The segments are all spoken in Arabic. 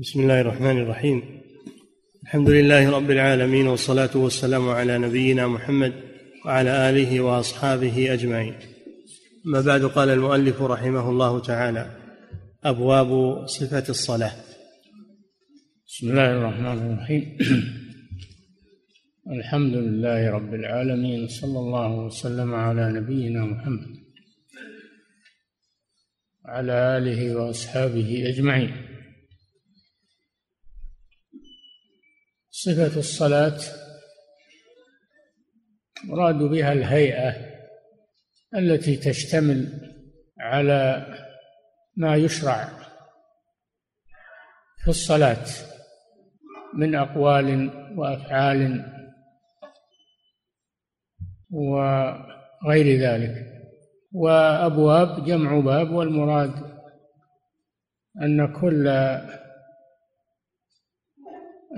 بسم الله الرحمن الرحيم. الحمد لله رب العالمين والصلاة والسلام على نبينا محمد وعلى آله وأصحابه أجمعين. أما بعد قال المؤلف رحمه الله تعالى أبواب صفة الصلاة. بسم الله الرحمن الرحيم. الحمد لله رب العالمين صلى الله وسلم على نبينا محمد وعلى آله وأصحابه أجمعين. صفة الصلاة مراد بها الهيئة التي تشتمل على ما يشرع في الصلاة من أقوال وأفعال وغير ذلك. وأبواب جمع باب والمراد أن كل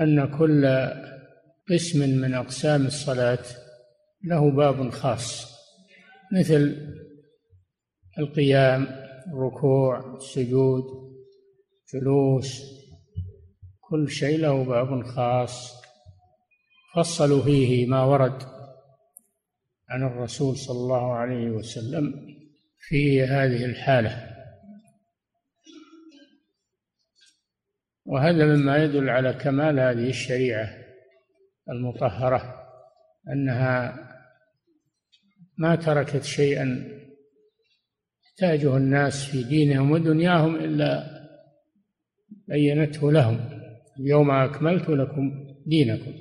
أن كل قسم من أقسام الصلاة له باب خاص مثل القيام الركوع السجود جلوس كل شيء له باب خاص. فصلوا فيه ما ورد عن الرسول صلى الله عليه وسلم في هذه الحالة. وهذا مما يدل على كمال هذه الشريعة المطهرة أنها ما تركت شيئا يحتاجه الناس في دينهم ودنياهم إلا بينته لهم. اليوم أكملت لكم دينكم.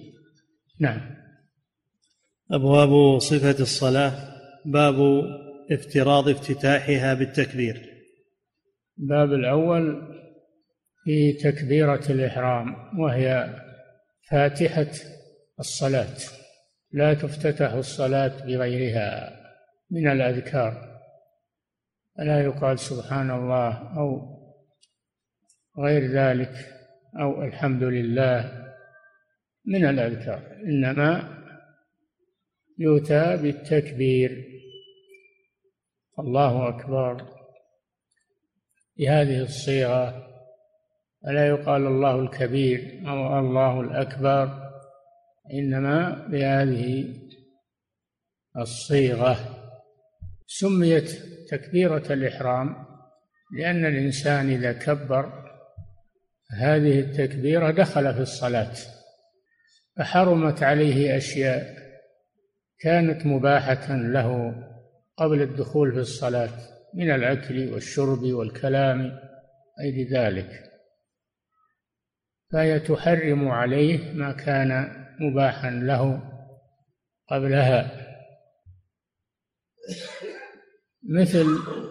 نعم. أبواب صفة الصلاة. باب افتراض افتتاحها بالتكبير. الباب الأول في تكبيرة الإحرام وهي فاتحة الصلاة. لا تفتتح الصلاة بغيرها من الأذكار. فلا يقال سبحان الله أو غير ذلك أو الحمد لله من الأذكار. إنما يؤتى بالتكبير. الله أكبر. بهذه الصيغة فلا يقال الله الكبير أو الله الأكبر؟ إنما بهذه الصيغة. سميت تكبيرة الإحرام لأن الإنسان إذا كبر هذه التكبيرة دخل في الصلاة فحرمت عليه أشياء كانت مباحة له قبل الدخول في الصلاة من الأكل والشرب والكلام غير ذلك فهي تحرم عليه ما كان مباحا له قبلها. مثل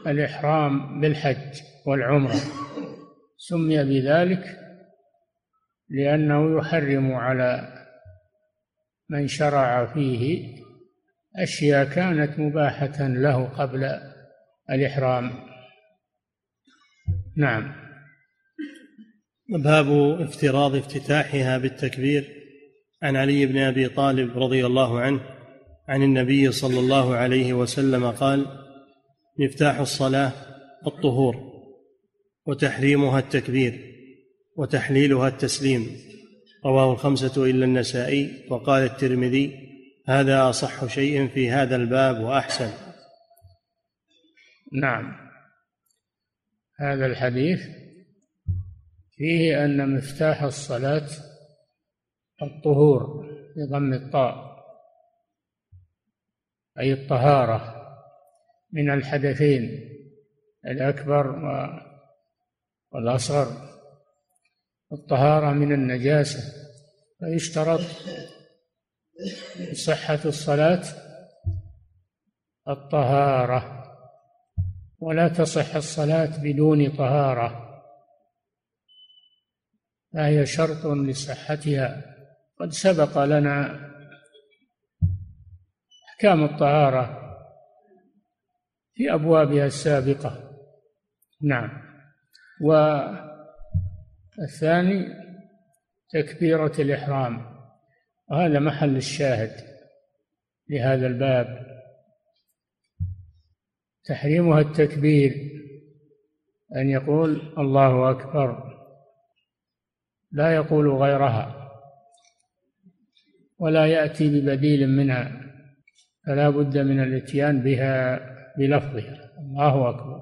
الإحرام بالحج والعمرة. سمي بذلك لأنه يحرم على من شرع فيه أشياء كانت مباحة له قبل الإحرام. نعم. باب افتراض افتتاحها بالتكبير. عن علي بن أبي طالب رضي الله عنه عن النبي صلى الله عليه وسلم قال مفتاح الصلاة الطهور وتحريمها التكبير وتحليلها التسليم. رواه الخمسة إلا النسائي وقال الترمذي هذا أصح شيء في هذا الباب وأحسن. نعم. هذا الحديث فيه أن مفتاح الصلاة الطهور بضم الطاء أي الطهارة من الحدثين الأكبر والأصغر. الطهارة من النجاسة. فيشترط صحة الصلاة الطهارة ولا تصح الصلاة بدون طهارة. فهي شرط لصحتها. قد سبق لنا أحكام الطهارة في أبوابها السابقة. نعم. والثاني تكبيرة الإحرام. وهذا محل الشاهد لهذا الباب. تحريمها التكبير أن يقول الله أكبر. لا يقول غيرها ولا يأتي ببديل منها فلا بد من الاتيان بها بلفظها. الله أكبر.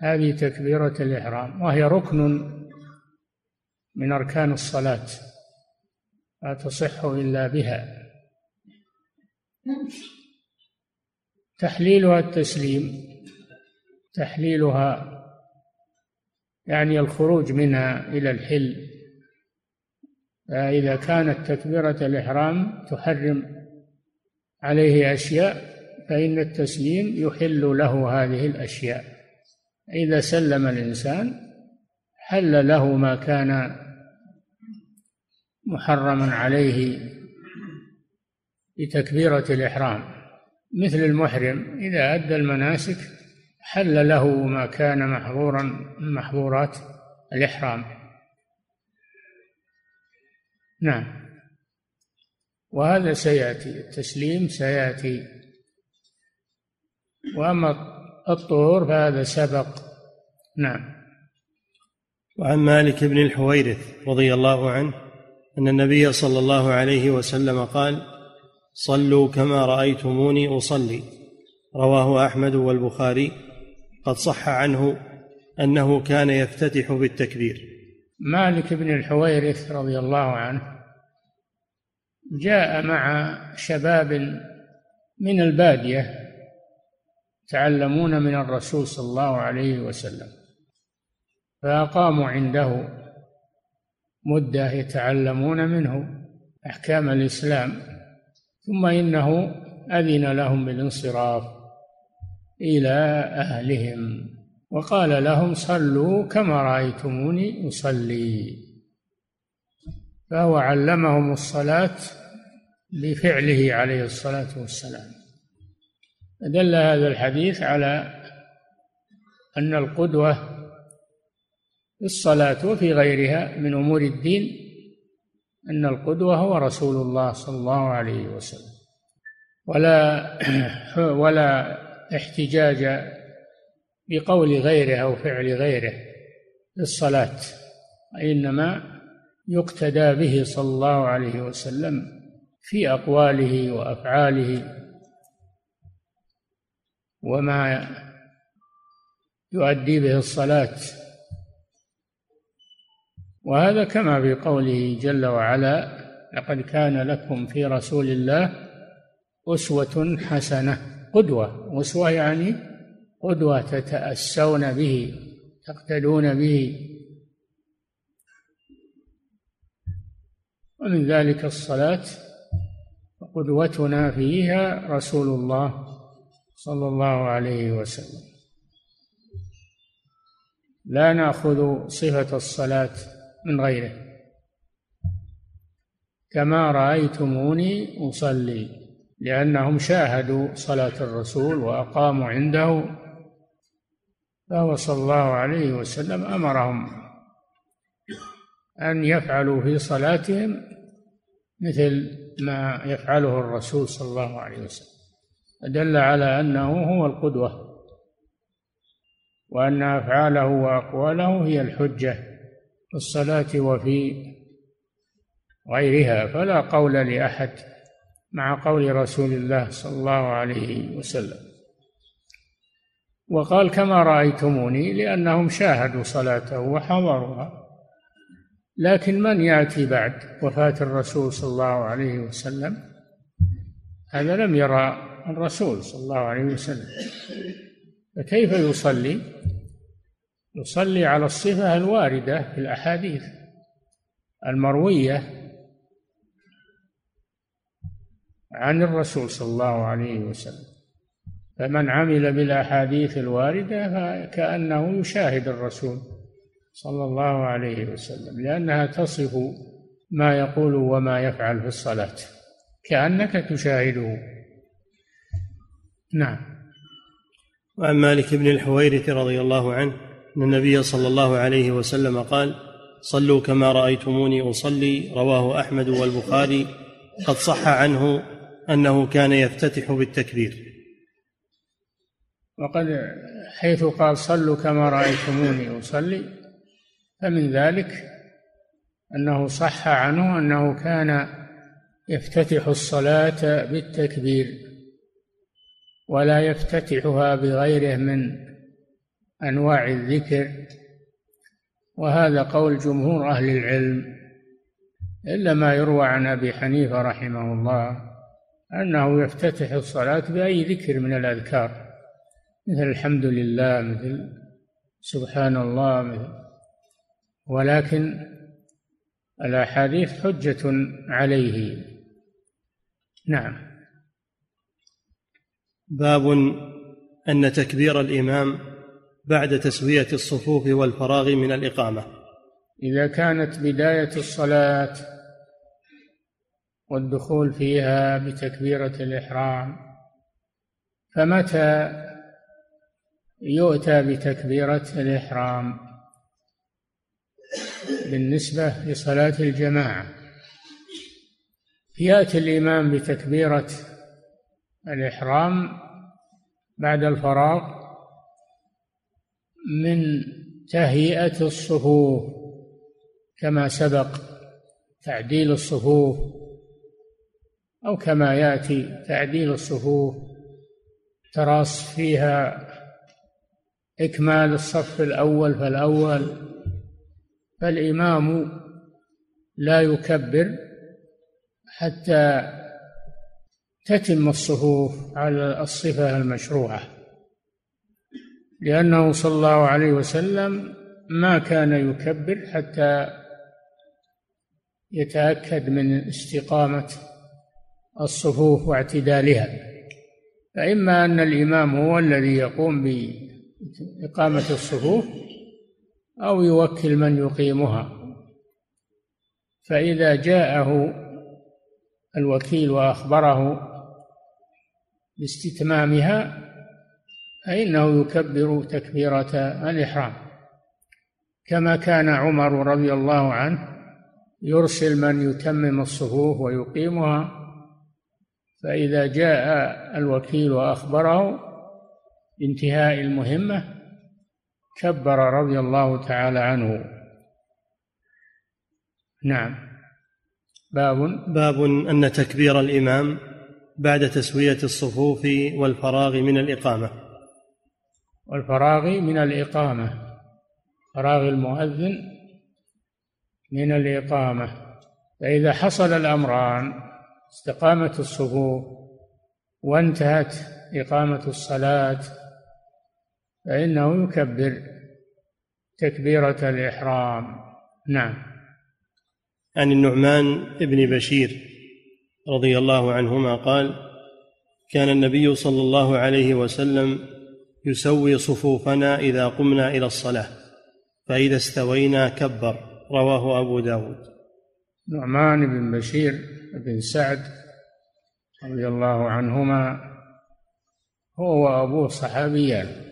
هذه تكبيرة الإحرام وهي ركن من أركان الصلاة لا تصح إلا بها. تحليلها التسليم تحليلها يعني الخروج منها إلى الحل. فإذا كانت تكبيرة الإحرام تحرم عليه أشياء فإن التسليم يحل له هذه الأشياء. إذا سلم الإنسان حل له ما كان محرما عليه بتكبيرة الإحرام. مثل المحرم إذا أدى المناسك حل له ما كان محظورا من محظورات الإحرام. نعم. وهذا سيأتي التسليم سيأتي. وأما الطهور فهذا سبق. نعم. وعن مالك بن الحويرث رضي الله عنه أن النبي صلى الله عليه وسلم قال صلوا كما رأيتموني أصلي. رواه أحمد والبخاري. قد صح عنه أنه كان يفتتح بالتكبير. مالك بن الحويرث رضي الله عنه جاء مع شباب من البادية يتعلمون من الرسول صلى الله عليه وسلم فأقاموا عنده مدة يتعلمون منه أحكام الإسلام ثم إنه أذن لهم بالانصراف إلى أهلهم وقال لهم صلوا كما رأيتموني أصلي. فهو علمهم الصلاة بفعله عليه الصلاة والسلام. دل هذا الحديث على أن القدوة في الصلاة وفي غيرها من أمور الدين أن القدوة هو رسول الله صلى الله عليه وسلم ولا ولا احتجاج بقول غيره أو فعل غيره في الصلاة إنما يقتدى به صلى الله عليه وسلم في أقواله وأفعاله. وما يؤدي به الصلاة. وهذا كما في قوله جل وعلا لقد كان لكم في رسول الله أسوة حسنة. قدوة. أسوة يعني قدوة تتأسون به تقتدون به. ومن ذلك الصلاة قدوتنا فيها رسول الله صلى الله عليه وسلم. لا نأخذ صفة الصلاة من غيره. كما رأيتموني أصلي لأنهم شاهدوا صلاة الرسول وأقاموا عنده فهو صلى الله عليه وسلم أمرهم أن يفعلوا في صلاتهم مثل ما يفعله الرسول صلى الله عليه وسلم. دل على أنه هو القدوة وأن أفعاله وأقواله هي الحجة في الصلاة وفي غيرها. فلا قول لأحد مع قول رسول الله صلى الله عليه وسلم. وقال كما رأيتموني لأنهم شاهدوا صلاته وحضروها. لكن من يأتي بعد وفاة الرسول صلى الله عليه وسلم؟ هذا لم يرى الرسول صلى الله عليه وسلم. فكيف يصلي؟ يصلي على الصفة الواردة في الأحاديث المروية عن الرسول صلى الله عليه وسلم. فمن عمل بالأحاديث الواردة فكأنه يشاهد الرسول. صلى الله عليه وسلم لأنها تصف ما يقول وما يفعل في الصلاة كأنك تشاهده نعم. وعن مالك بن الحويرث رضي الله عنه أن النبي صلى الله عليه وسلم قال صلوا كما رأيتموني أصلي رواه أحمد والبخاري قد صح عنه أنه كان يفتتح بالتكبير. وقد حيث قال صلوا كما رأيتموني أصلي. فمن ذلك أنه صح عنه أنه كان يفتتح الصلاة بالتكبير ولا يفتتحها بغيره من أنواع الذكر وهذا قول جمهور أهل العلم إلا ما يروى عن أبي حنيفة رحمه الله أنه يفتتح الصلاة بأي ذكر من الأذكار مثل الحمد لله مثل سبحان الله مثل ولكن الأحاديث حجة عليه. نعم. باب أن تكبير الإمام بعد تسوية الصفوف والفراغ من الإقامة. إذا كانت بداية الصلاة والدخول فيها بتكبيرة الإحرام فمتى يؤتى بتكبيرة الإحرام؟ بالنسبة لصلاة الجماعة. يأتي الإمام بتكبيرة الإحرام بعد الفراغ من تهيئة الصفوف كما سبق تعديل الصفوف أو كما يأتي تعديل الصفوف تراص فيها إكمال الصف الأول فالأول فالإمام لا يكبر حتى تتم الصفوف على الصفة المشروعة لأنه صلى الله عليه وسلم ما كان يكبر حتى يتأكد من استقامة الصفوف واعتدالها. فإما أن الإمام هو الذي يقوم بإقامة الصفوف أو يوكل من يقيمها. فإذا جاءه الوكيل وأخبره باستتمامها فإنه يكبر تكبيرة الإحرام. كما كان عمر رضي الله عنه يرسل من يتمم الصفوف ويقيمها فإذا جاء الوكيل وأخبره بانتهاء المهمة كبر رضي الله تعالى عنه. نعم. باب. باب أن تكبير الإمام بعد تسوية الصفوف والفراغ من الإقامة. والفراغ من الإقامة. فراغ المؤذن من الإقامة. فإذا حصل الأمران استقامت الصفوف وانتهت إقامة الصلاة فإنه يكبر تكبيرة الإحرام. نعم. عن النعمان بن بشير رضي الله عنهما قال كان النبي صلى الله عليه وسلم يسوي صفوفنا إذا قمنا إلى الصلاة فإذا استوينا كبر رواه أبو داود. نعمان بن بشير بن سعد رضي الله عنهما هو وأبوه صحابيان.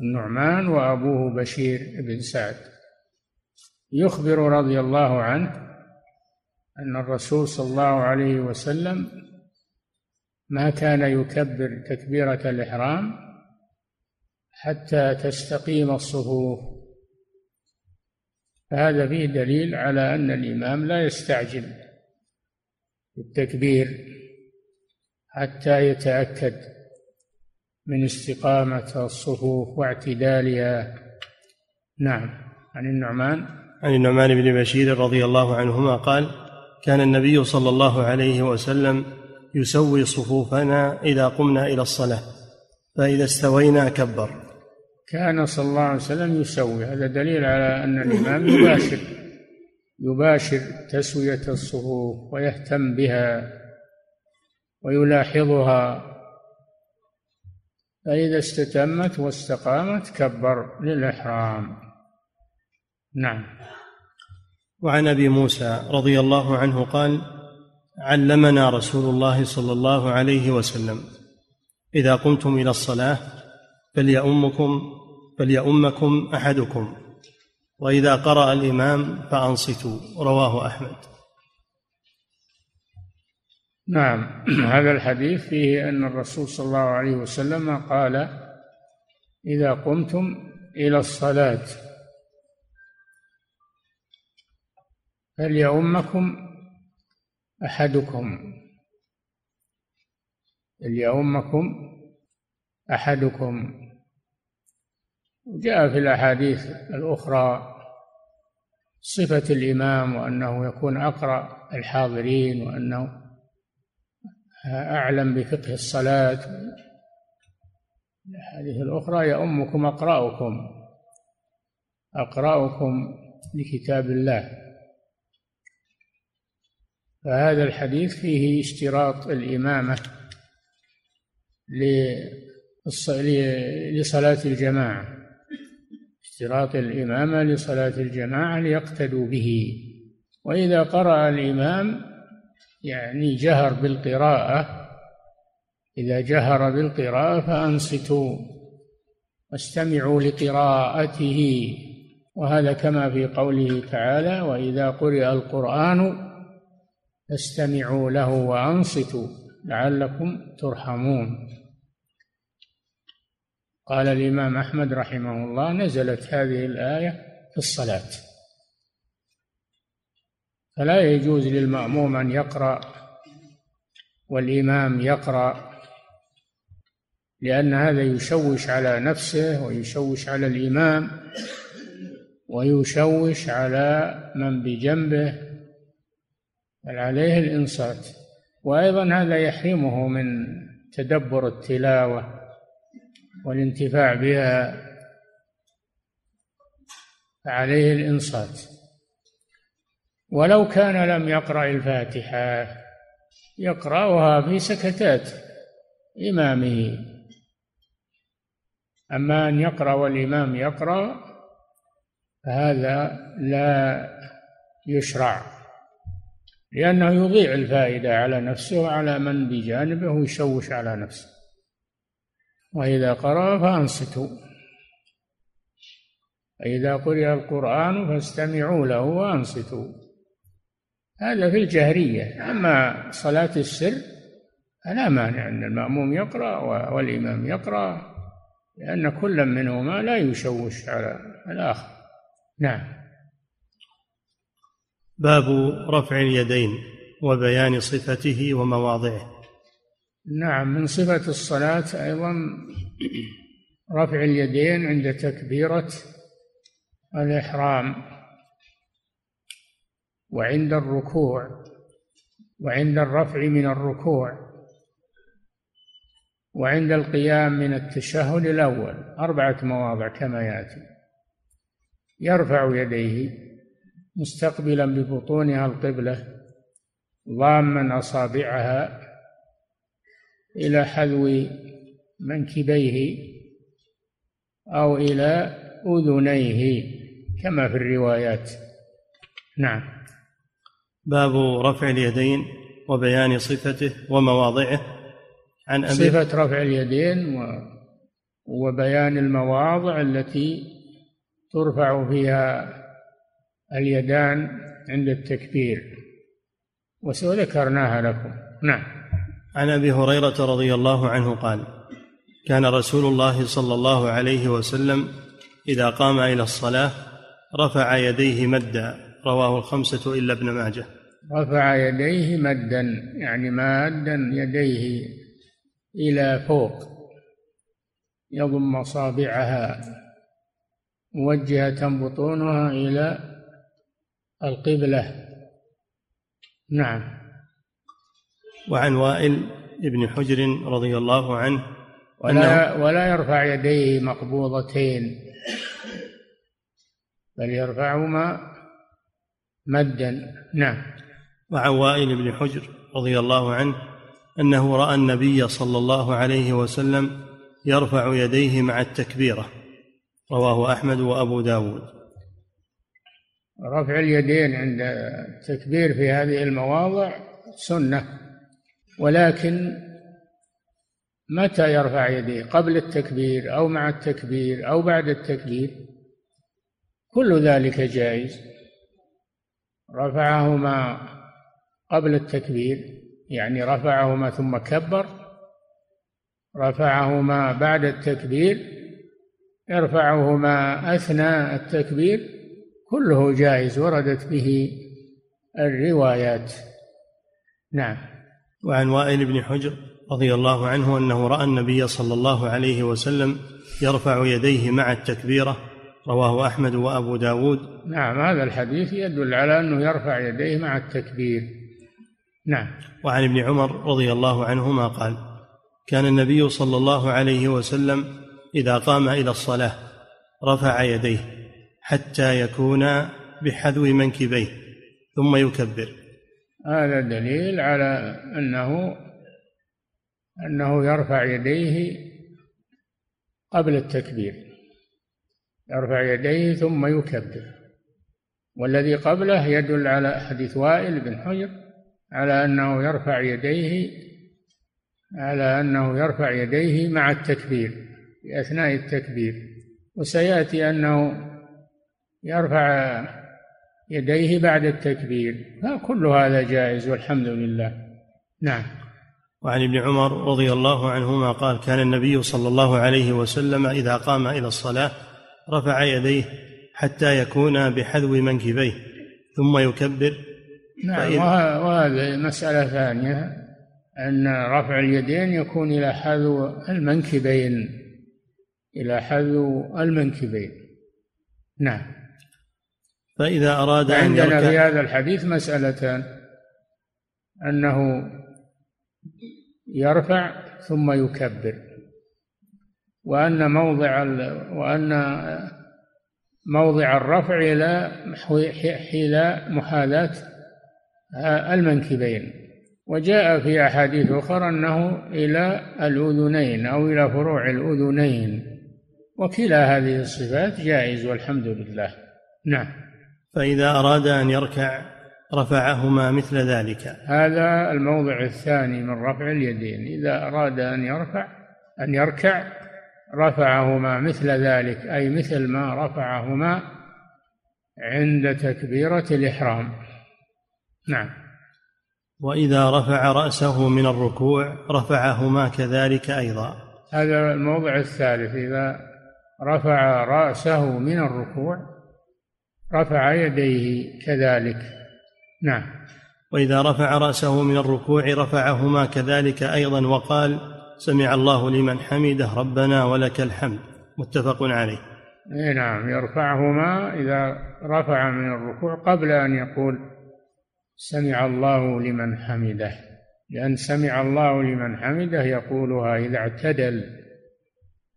النعمان وأبوه بشير بن سعد. يخبر رضي الله عنه أن الرسول صلى الله عليه وسلم ما كان يكبر تكبيرة الإحرام حتى تستقيم الصفوف. فهذا فيه دليل على أن الإمام لا يستعجل بالتكبير حتى يتأكد من استقامة الصفوف واعتدالها. نعم. عن النعمان. عن النعمان بن بشير رضي الله عنهما قال كان النبي صلى الله عليه وسلم يسوي صفوفنا إذا قمنا إلى الصلاة فإذا استوينا كبر. كان صلى الله عليه وسلم يسوي. هذا دليل على أن الإمام يباشر يباشر تسوية الصفوف ويهتم بها ويلاحظها. فإذا استتمت واستقامت كبر للإحرام. نعم. وعن أبي موسى رضي الله عنه قال علمنا رسول الله صلى الله عليه وسلم إذا قمتم إلى الصلاة فليؤمكم فليؤمكم أحدكم وإذا قرأ الإمام فأنصتوا رواه أحمد. نعم. هذا الحديث فيه أن الرسول صلى الله عليه وسلم قال إذا قمتم إلى الصلاة فليؤمكم أحدكم. ليؤمكم أحدكم. جاء في الأحاديث الأخرى صفة الإمام وأنه يكون أقرأ الحاضرين وأنه أعلم بفقه الصلاة. الأحاديث الأخرى يؤمكم أقرأكم. أقرأكم لكتاب الله. فهذا الحديث فيه اشتراط الإمامة لصلاة الجماعة. اشتراط الإمامة لصلاة الجماعة ليقتدوا به. وإذا قرأ الإمام يعني جهر بالقراءة إذا جهر بالقراءة فأنصتوا واستمعوا لقراءته. وهذا كما في قوله تعالى وإذا قرئ القرآن فاستمعوا له وأنصتوا لعلكم ترحمون. قال الإمام أحمد رحمه الله نزلت هذه الآية في الصلاة. فلا يجوز للمأموم أن يقرأ والإمام يقرأ لأن هذا يشوش على نفسه ويشوش على الإمام ويشوش على من بجنبه بل عليه الإنصات. وأيضا هذا يحرمه من تدبر التلاوة والانتفاع بها فعليه الإنصات. ولو كان لم يقرأ الفاتحة يقرأها في سكتات إمامه. أما أن يقرأ والإمام يقرأ فهذا لا يشرع لأنه يضيع الفائدة على نفسه وعلى من بجانبه ويشوش على نفسه. وإذا قرأ فأنصتوا. فإذا قرئ القرآن فاستمعوا له وأنصتوا. هذا في الجهرية أما صلاة السر فلا مانع أن المأموم يقرأ والإمام يقرأ لأن كل منهما لا يشوش على الآخر. نعم. باب رفع اليدين وبيان صفته ومواضعه. نعم من صفة الصلاة أيضا رفع اليدين عند تكبيرة الإحرام. وعند الركوع وعند الرفع من الركوع وعند القيام من التشهد الأول. أربعة مواضع كما يأتي. يرفع يديه مستقبلا ببطونها القبلة ضاما أصابعها إلى حذو منكبيه أو إلى أذنيه كما في الروايات. نعم. باب رفع اليدين وبيان صفته ومواضعه. عن أبي صفة رفع اليدين و وبيان المواضع التي ترفع فيها اليدان عند التكبير. وسذكرناها لكم. نعم. عن أبي هريرة رضي الله عنه قال كان رسول الله صلى الله عليه وسلم إذا قام إلى الصلاة رفع يديه مدا رواه الخمسة إلا ابن ماجه. رفع يديه مدا يعني مادا يديه إلى فوق يضم اصابعها موجهة بطونها إلى القبلة. نعم. وعن وائل بن حجر رضي الله عنه ولا ولا يرفع يديه مقبوضتين بل يرفعهما مدا. نعم. وعن وائل بن حجر رضي الله عنه أنه رأى النبي صلى الله عليه وسلم يرفع يديه مع التكبيرة. رواه أحمد وأبو داود. رفع اليدين عند التكبير في هذه المواضع سنة ولكن متى يرفع يديه؟ قبل التكبير أو مع التكبير أو بعد التكبير؟ كل ذلك جائز. رفعهما قبل التكبير يعني رفعهما ثم كبر رفعهما بعد التكبير يرفعهما أثناء التكبير كله جائز وردت به الروايات. نعم. وعن وائل بن حجر رضي الله عنه أنه رأى النبي صلى الله عليه وسلم يرفع يديه مع التكبيرة رواه أحمد وأبو داود. نعم هذا الحديث يدل على أنه يرفع يديه مع التكبير. نعم. وعن ابن عمر رضي الله عنهما قال كان النبي صلى الله عليه وسلم إذا قام إلى الصلاة رفع يديه حتى يكون بحذو منكبيه ثم يكبر. هذا دليل على أنه أنه يرفع يديه قبل التكبير. يرفع يديه ثم يكبر. والذي قبله يدل على حديث وائل بن حجر على أنه يرفع يديه على أنه يرفع يديه مع التكبير في اثناء التكبير. وسيأتي أنه يرفع يديه بعد التكبير. فكل هذا جائز والحمد لله. نعم. وعن ابن عمر رضي الله عنهما قال كان النبي صلى الله عليه وسلم إذا قام إلى الصلاة رفع يديه حتى يكون بحذو منكبيه ثم يكبر. نعم وهذه مسألة ثانية أن رفع اليدين يكون إلى حذو المنكبين إلى حذو المنكبين. نعم. فإذا أراد أن عندنا في هذا الحديث مسألتان أنه يرفع ثم يكبر. وأن موضع وأن موضع الرفع إلى إلى محاذاة المنكبين. وجاء في أحاديث أخرى أنه إلى الأذنين أو إلى فروع الأذنين. وكلا هذه الصفات جائز والحمد لله. نعم. فإذا أراد أن يركع رفعهما مثل ذلك. هذا الموضع الثاني من رفع اليدين. إذا أراد أن يرفع أن يركع رفعهما مثل ذلك أي مثل ما رفعهما عند تكبيرة الإحرام. نعم. وإذا رفع رأسه من الركوع رفعهما كذلك أيضا. هذا الموضع الثالث إذا رفع رأسه من الركوع رفع يديه كذلك. نعم. وإذا رفع رأسه من الركوع رفعهما كذلك أيضا وقال سمع الله لمن حمده ربنا ولك الحمد. متفق عليه. اي نعم يرفعهما إذا رفع من الركوع قبل أن يقول سمع الله لمن حمده. لأن سمع الله لمن حمده يقولها إذا اعتدل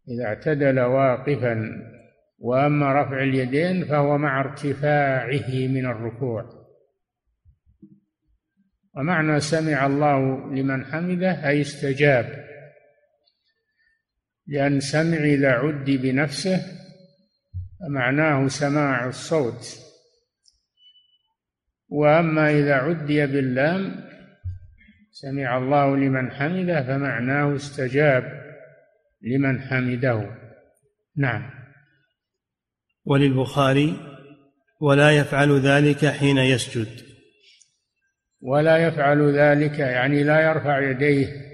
إذا اعتدل واقفا وأما رفع اليدين فهو مع ارتفاعه من الركوع. ومعنى سمع الله لمن حمده أي استجاب. لأن سمع إذا عدي بنفسه فمعناه سماع الصوت. وأما إذا عدي باللام سمع الله لمن حمده فمعناه استجاب لمن حمده. نعم. وللبخاري ولا يفعل ذلك حين يسجد. ولا يفعل ذلك يعني لا يرفع يديه.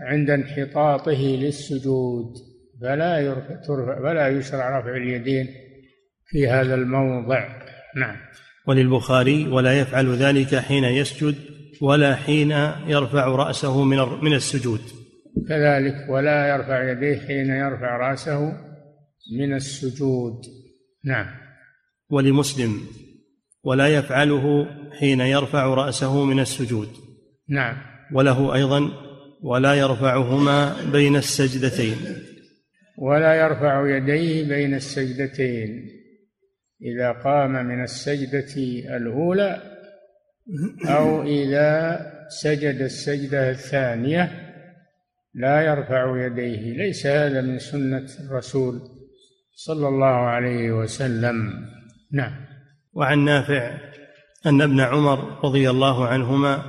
عند انحطاطه للسجود. فلا ترفع فلا يشرع رفع اليدين في هذا الموضع. نعم. وللبخاري ولا يفعل ذلك حين يسجد ولا حين يرفع رأسه من من السجود. كذلك ولا يرفع يديه حين يرفع رأسه من السجود. نعم. ولمسلم ولا يفعله حين يرفع رأسه من السجود. نعم. وله أيضا ولا يرفعهما بين السجدتين. ولا يرفع يديه بين السجدتين. إذا قام من السجدة الأولى أو إذا سجد السجدة الثانية لا يرفع يديه. ليس هذا من سنة الرسول صلى الله عليه وسلم. نعم. وعن نافع أن ابن عمر رضي الله عنهما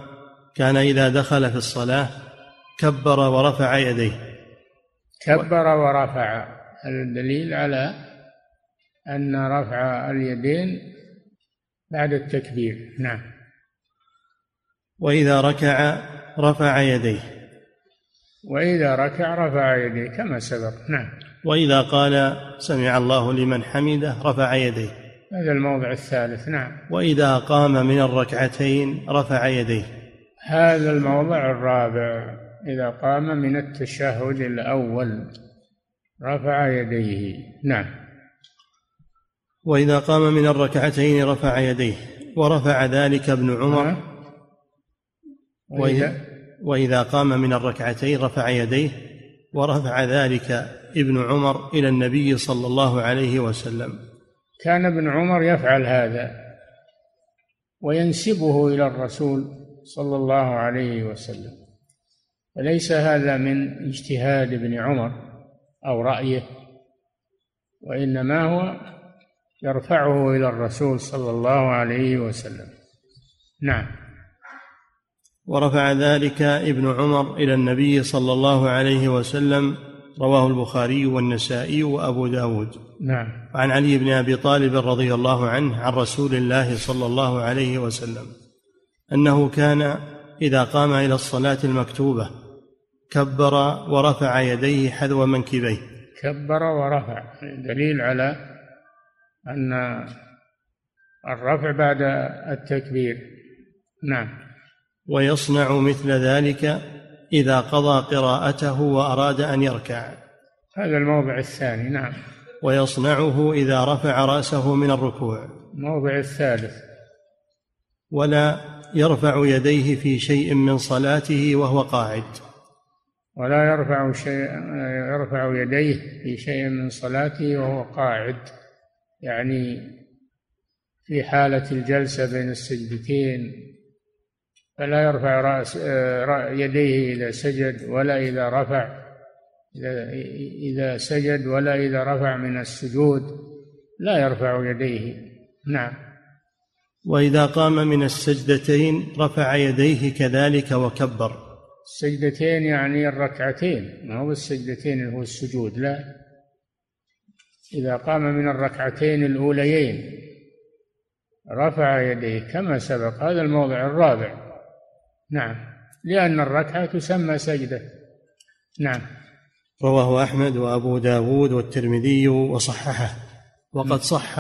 كان إذا دخل في الصلاة كبر ورفع يديه. كبر ورفع. هذا الدليل على أن رفع اليدين بعد التكبير. نعم. وإذا ركع رفع يديه. وإذا ركع رفع يديه كما سبق. نعم. وإذا قال سمع الله لمن حمده رفع يديه. هذا الموضع الثالث. نعم. وإذا قام من الركعتين رفع يديه. هذا الموضع الرابع. إذا قام من التشهد الأول. رفع يديه. نعم. وإذا قام من الركعتين رفع يديه. ورفع ذلك ابن عمر. وإذا, وإذا قام من الركعتين رفع يديه. ورفع ذلك ابن عمر إلى النبي صلى الله عليه وسلم. كان ابن عمر يفعل هذا. وينسبه إلى الرسول صلى الله عليه وسلم. وليس هذا من اجتهاد ابن عمر أو رأيه وإنما هو يرفعه إلى الرسول صلى الله عليه وسلم. نعم. ورفع ذلك ابن عمر إلى النبي صلى الله عليه وسلم رواه البخاري والنسائي وأبو داود. نعم. وعن علي بن أبي طالب رضي الله عنه عن رسول الله صلى الله عليه وسلم أنه كان إذا قام إلى الصلاة المكتوبة كبر ورفع يديه حذو منكبيه. كبر ورفع. دليل على أن الرفع بعد التكبير. نعم. ويصنع مثل ذلك إذا قضى قراءته وأراد أن يركع. هذا الموضع الثاني. نعم. ويصنعه إذا رفع رأسه من الركوع. الموضع الثالث. ولا يرفع يديه في شيء من صلاته وهو قاعد. ولا يرفع شيء يرفع يديه في شيء من صلاته وهو قاعد يعني في حالة الجلسة بين السجدتين فلا يرفع رأس يديه إذا سجد ولا إذا رفع إذا سجد ولا إذا رفع من السجود لا يرفع يديه. نعم. وإذا قام من السجدتين رفع يديه كذلك وكبر. السجدتين يعني الركعتين ما هو السجدتين اللي هو السجود لا. إذا قام من الركعتين الأوليين رفع يديه كما سبق هذا الموضع الرابع. نعم. لأن الركعة تسمى سجدة. نعم. رواه أحمد وأبو داود والترمذي وصححه. وقد صح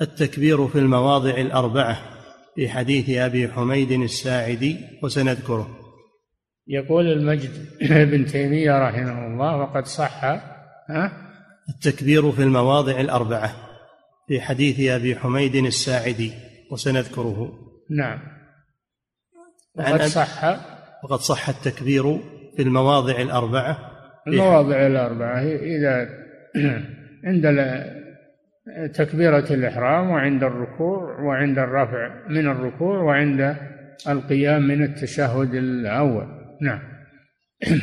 التكبير في المواضع الأربعة في حديث أبي حميد الساعدي وسنذكره. يقول المجد بن تيمية رحمه الله وقد صح ها؟ التكبير في المواضع الأربعة في حديث أبي حميد الساعدي وسنذكره. نعم. وقد صح. وقد صح التكبير في المواضع الأربعة المواضع الأربعة إذا عند تكبيرة الإحرام وعند الركوع وعند الرفع من الركوع وعند القيام من التشهد الأول. نعم.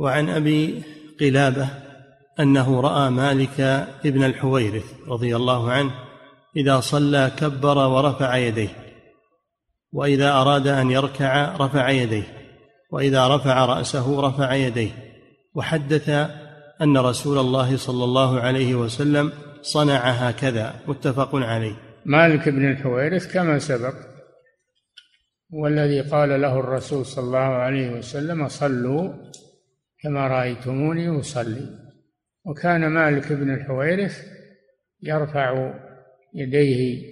وعن أبي قلابة أنه رأى مالك ابن الحويرث رضي الله عنه إذا صلى كبر ورفع يديه وإذا أراد أن يركع رفع يديه وإذا رفع رأسه رفع يديه. وحدث أن رسول الله صلى الله عليه وسلم صنع هكذا متفق عليه. مالك بن الحويرث كما سبق والذي قال له الرسول صلى الله عليه وسلم صلوا كما رأيتموني أصلي. وكان مالك بن الحويرث يرفع يديه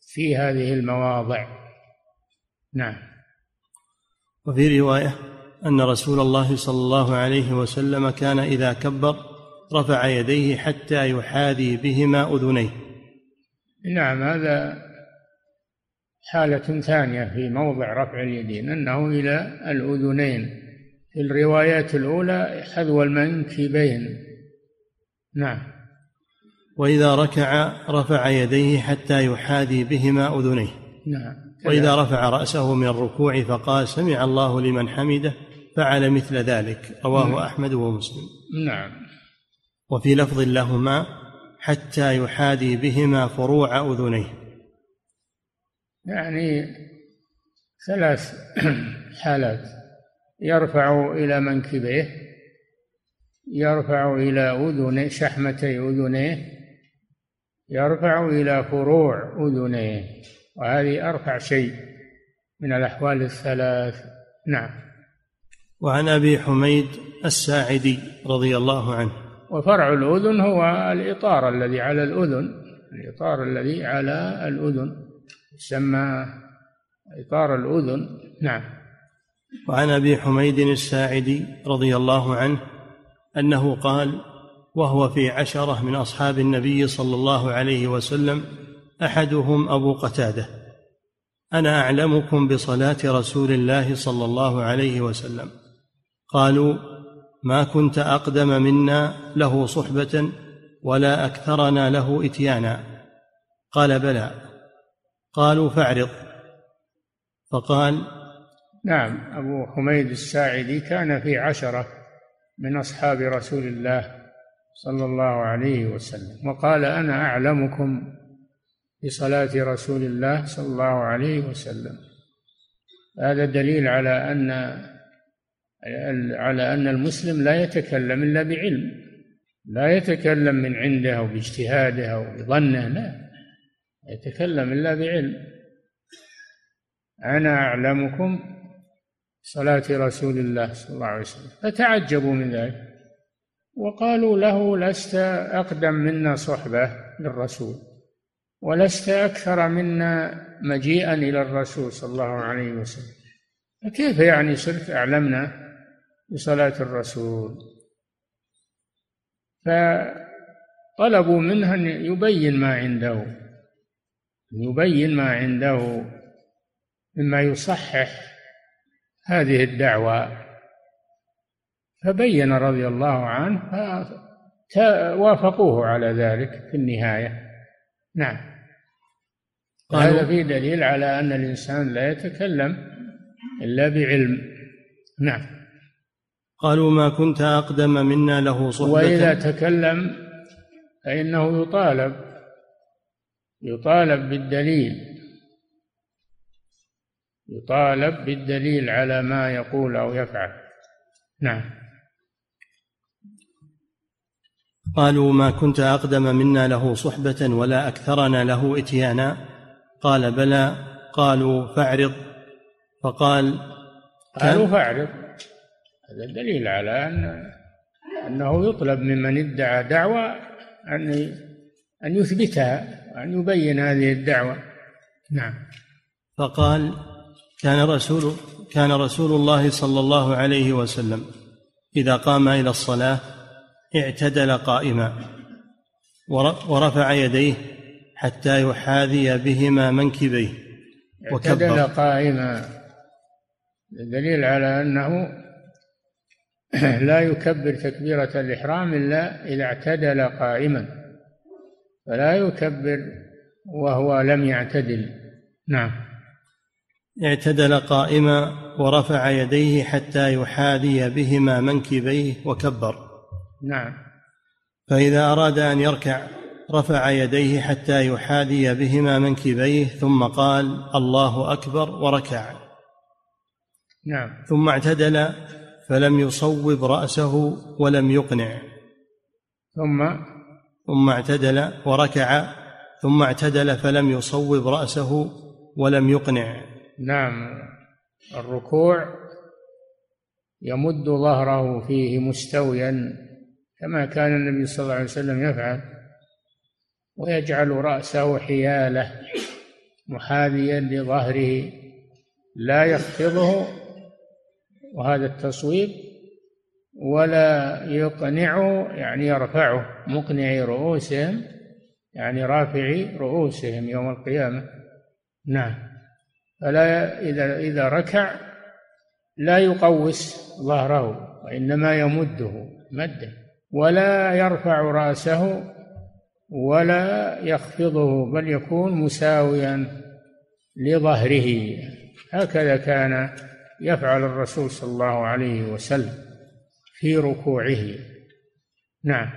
في هذه المواضع. نعم. وفي رواية أن رسول الله صلى الله عليه وسلم كان إذا كبر رفع يديه حتى يحاذي بهما أذنيه. نعم هذا حالة ثانية في موضع رفع اليدين أنه إلى الأذنين. في الروايات الأولى حذو المنكبين نعم. وإذا ركع رفع يديه حتى يحاذي بهما أذنيه. نعم. وإذا رفع رأسه من الركوع فقال سمع الله لمن حمده فعل مثل ذلك. رواه نعم. أحمد ومسلم. نعم. وفي لفظ لهما حتى يحاذي بهما فروع أذنيه. يعني ثلاث حالات. يرفع إلى منكبيه يرفع إلى أذنيه شحمتي أذنيه يرفع إلى فروع أذنيه وهذه أرفع شيء من الأحوال الثلاث. نعم. وعن أبي حميد الساعدي رضي الله عنه. وفرع الأذن هو الإطار الذي على الأذن الإطار الذي على الأذن. يسمى إطار الأذن. نعم. وعن أبي حميد الساعدي رضي الله عنه أنه قال وهو في عشرة من أصحاب النبي صلى الله عليه وسلم أحدهم أبو قتادة. أنا أعلمكم بصلاة رسول الله صلى الله عليه وسلم. قالوا ما كنت أقدم منا له صحبة ولا أكثرنا له إتيانا. قال بلى. قالوا فاعرض. فقال نعم أبو حميد الساعدي كان في عشرة من أصحاب رسول الله صلى الله عليه وسلم وقال أنا أعلمكم بصلاة رسول الله صلى الله عليه وسلم. هذا دليل على أن على أن المسلم لا يتكلم إلا بعلم لا يتكلم من عنده أو باجتهاده أو بظنه لا. يتكلم إلا بعلم. أنا أعلمكم صلاة رسول الله صلى الله عليه وسلم. فتعجبوا من ذلك. وقالوا له لست أقدم منا صحبة للرسول ولست أكثر منا مجيئا إلى الرسول صلى الله عليه وسلم. فكيف يعني صرت أعلمنا بصلاة الرسول؟ فطلبوا منه أن يبين ما عنده. يبين ما عنده مما يصحح هذه الدعوة. فبين رضي الله عنه وافقوه على ذلك في النهاية. نعم. هذا فيه دليل على أن الإنسان لا يتكلم إلا بعلم. نعم. قالوا ما كنت أقدم منا له صحبة. وإذا تكلم فإنه يطالب يطالب بالدليل. يطالب بالدليل على ما يقول أو يفعل. نعم. قالوا ما كنت أقدم منا له صحبة ولا أكثرنا له إتيانا. قال بلى. قالوا فاعرض. فقال قالوا فاعرض. هذا دليل على أن أنه يطلب ممن ادعى دعوة أن أن يثبتها. وأن يبين هذه الدعوة. نعم. فقال كان رسول كان رسول الله صلى الله عليه وسلم إذا قام إلى الصلاة اعتدل قائما ورفع يديه حتى يحاذي بهما منكبيه اعتدل قائما. دليل على أنه لا يكبر تكبيرة الإحرام إلا إذا اعتدل قائما. فلا يكبر وهو لم يعتدل. نعم. اعتدل قائما ورفع يديه حتى يحاذي بهما منكبيه وكبر. نعم. فإذا أراد أن يركع رفع يديه حتى يحاذي بهما منكبيه ثم قال الله أكبر وركع. نعم. ثم اعتدل فلم يصوب رأسه ولم يقنع. ثم ثم اعتدل وركع ثم اعتدل فلم يصوب رأسه ولم يقنع. نعم. الركوع يمد ظهره فيه مستويا كما كان النبي صلى الله عليه وسلم يفعل ويجعل رأسه حيالة محاذيا لظهره لا يخفضه. وهذا التصويب ولا يقنعه يعني يرفعه مقنعي رؤوسهم يعني رافعي رؤوسهم يوم القيامة. نعم. فلا إذا إذا ركع لا يقوس ظهره وإنما يمده مده ولا يرفع رأسه ولا يخفضه بل يكون مساويا لظهره. هكذا كان يفعل الرسول صلى الله عليه وسلم. في ركوعه. نعم.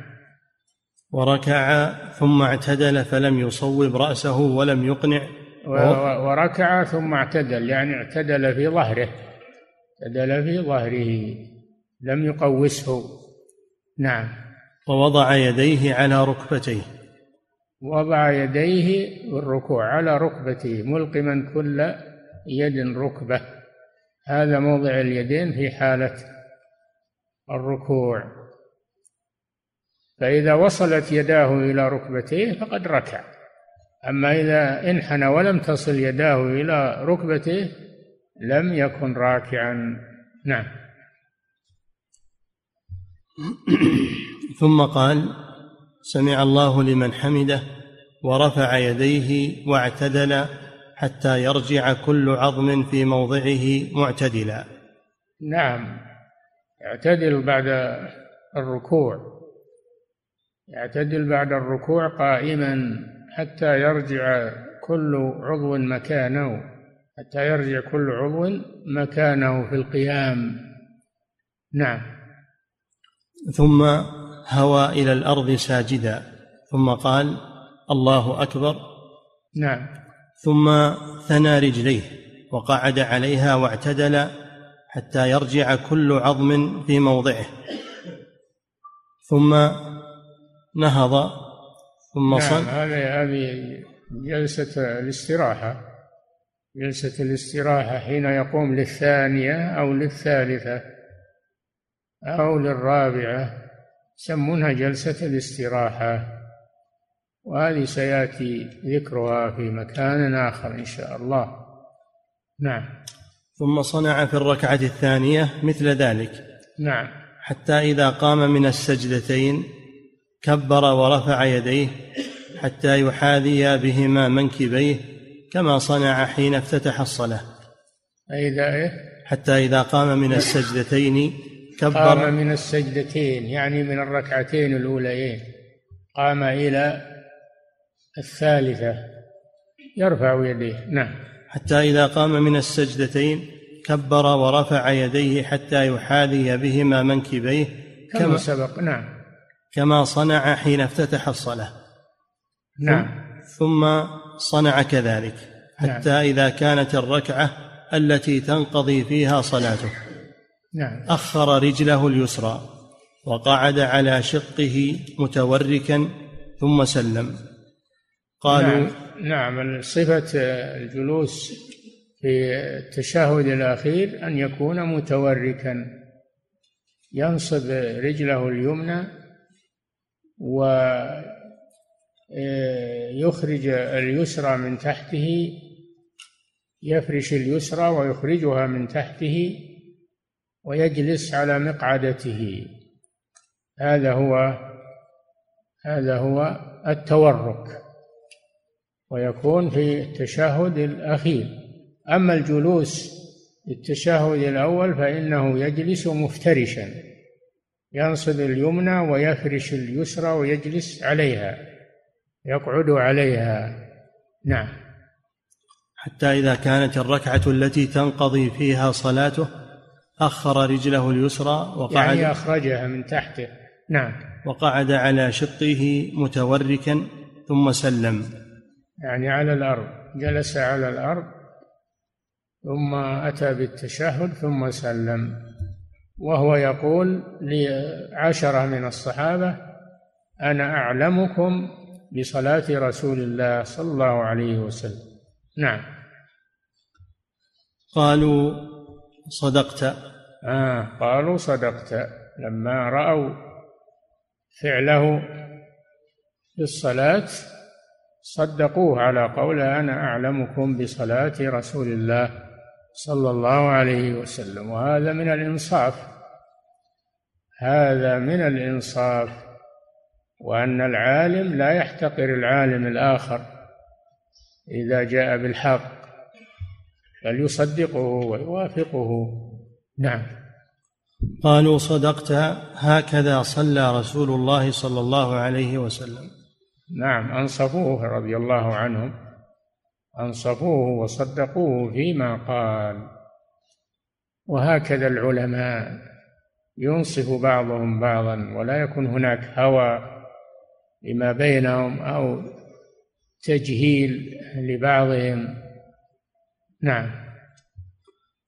وركع ثم اعتدل فلم يصوب رأسه ولم يقنع. وركع ثم اعتدل يعني اعتدل في ظهره. اعتدل في ظهره لم يقوسه. نعم. ووضع يديه على ركبتيه. وضع يديه بالركوع على ركبتيه ملقما كل يد ركبة. هذا موضع اليدين في حالة الركوع. فإذا وصلت يداه إلى ركبتيه فقد ركع. أما إذا انحنى ولم تصل يداه إلى ركبته لم يكن راكعا. نعم. ثم قال سمع الله لمن حمده ورفع يديه واعتدل حتى يرجع كل عظم في موضعه معتدلا. نعم. يعتدل بعد الركوع يعتدل بعد الركوع قائما حتى يرجع كل عضو مكانه حتى يرجع كل عضو مكانه في القيام. نعم. ثم هوى إلى الأرض ساجدا ثم قال الله أكبر. نعم. ثم ثنى رجليه وقعد عليها واعتدل حتى يرجع كل عظم في موضعه. ثم نهض ثم نعم صل. هذه هذه جلسة الاستراحة. جلسة الاستراحة حين يقوم للثانية أو للثالثة أو للرابعة يسمونها جلسة الاستراحة. وهذه سيأتي ذكرها في مكان آخر إن شاء الله. نعم. ثم صنع في الركعة الثانية مثل ذلك. نعم. حتى إذا قام من السجدتين كبر ورفع يديه حتى يحاذي بهما منكبيه كما صنع حين افتتح الصلاة. إذا إيه؟ حتى إذا قام من السجدتين قام كبر من السجدتين يعني من الركعتين الأوليين. قام إلى الثالثة يرفع يديه. نعم. حتى إذا قام من السجدتين كبر ورفع يديه حتى يحاذي بهما منكبيه كما كما, سبق. نعم. كما صنع حين افتتح الصلاة. نعم. ثم صنع كذلك حتى إذا كانت الركعة التي تنقضي فيها صلاته. نعم. أخر رجله اليسرى وقعد على شقه متوركا ثم سلم. قالوا نعم, نعم صفة الجلوس في التشهد الأخير أن يكون متوركا ينصب رجله اليمنى ويخرج اليسرى من تحته يفرش اليسرى ويخرجها من تحته ويجلس على مقعدته. هذا هو هذا هو التورك. ويكون في التشهد الأخير. أما الجلوس التشهد الأول فإنه يجلس مفترشا ينصب اليمنى ويفرش اليسرى ويجلس عليها يقعد عليها. نعم. حتى إذا كانت الركعة التي تنقضي فيها صلاته أخر رجله اليسرى وقعد يعني أخرجها من تحته. نعم. وقعد على شقه متوركا ثم سلم. يعني على الأرض جلس على الأرض ثم أتى بالتشهد ثم سلم. وهو يقول لعشرة من الصحابة أنا أعلمكم بصلاة رسول الله صلى الله عليه وسلم. نعم. قالوا صدقت. آه قالوا صدقت. لما رأوا فعله في الصلاة صدقوه على قوله أنا أعلمكم بصلاة رسول الله صلى الله عليه وسلم وهذا من الإنصاف. هذا من الإنصاف وأن العالم لا يحتقر العالم الآخر إذا جاء بالحق بل يصدقه ويوافقه. نعم. قالوا صدقت هكذا صلى رسول الله صلى الله عليه وسلم. نعم أنصفوه رضي الله عنهم. أنصفوه وصدقوه فيما قال. وهكذا العلماء. ينصف بعضهم بعضا ولا يكون هناك هوى لما بينهم أو تجهيل لبعضهم. نعم.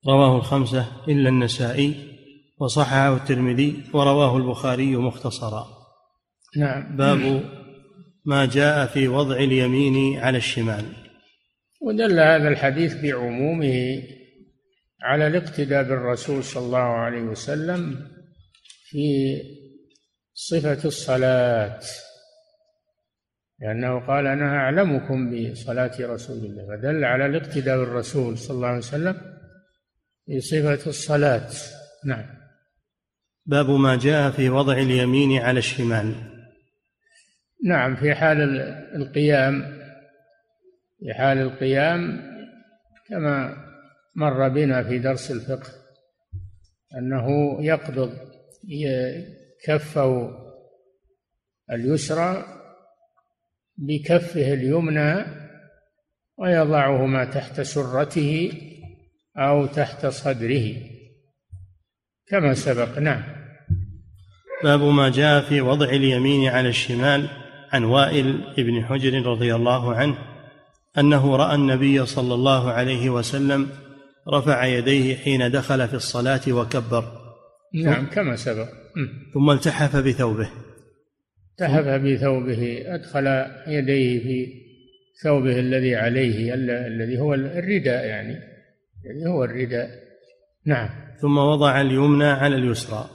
رواه الخمسة إلا النسائي وصححه الترمذي ورواه البخاري مختصرا. نعم. باب ما جاء في وضع اليمين على الشمال. ودل هذا الحديث بعمومه على الاقتداء بالرسول صلى الله عليه وسلم في صفة الصلاة لأنه قال أنا أعلمكم بصلاة رسول الله فدل على الاقتداء بالرسول صلى الله عليه وسلم في صفة الصلاة. نعم. باب ما جاء في وضع اليمين على الشمال. نعم في حال القيام في حال القيام كما مر بنا في درس الفقه أنه يقبض كفه اليسرى بكفه اليمنى ويضعهما تحت سرته أو تحت صدره كما سبق. نعم. باب ما جاء في وضع اليمين على الشمال. عن وائل بن حجر رضي الله عنه أنه رأى النبي صلى الله عليه وسلم رفع يديه حين دخل في الصلاة وكبر. نعم كما سبق. ثم التحف بثوبه. التحف بثوبه أدخل يديه في ثوبه الذي عليه الذي هو الرداء يعني. الذي هو الرداء. نعم. ثم وضع اليمنى على اليسرى.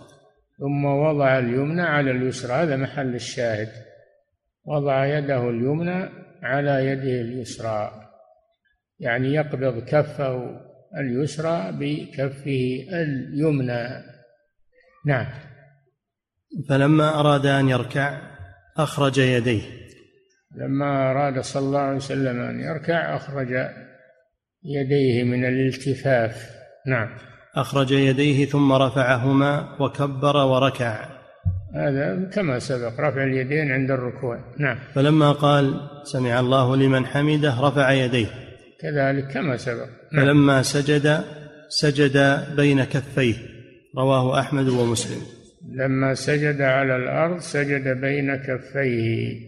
ثم وضع اليمنى على اليسرى هذا محل الشاهد. وضع يده اليمنى على يده اليسرى يعني يقبض كفه اليسرى بكفه اليمنى. نعم. فلما أراد أن يركع أخرج يديه. لما أراد صلى الله عليه وسلم أن يركع أخرج يديه من الالتفاف. نعم. أخرج يديه ثم رفعهما وكبر وركع. هذا كما سبق رفع اليدين عند الركوع. نعم. فلما قال سمع الله لمن حمده رفع يديه. كذلك كما سبق. نعم. فلما سجد سجد بين كفيه. رواه أحمد ومسلم. لما سجد على الأرض سجد بين كفيه.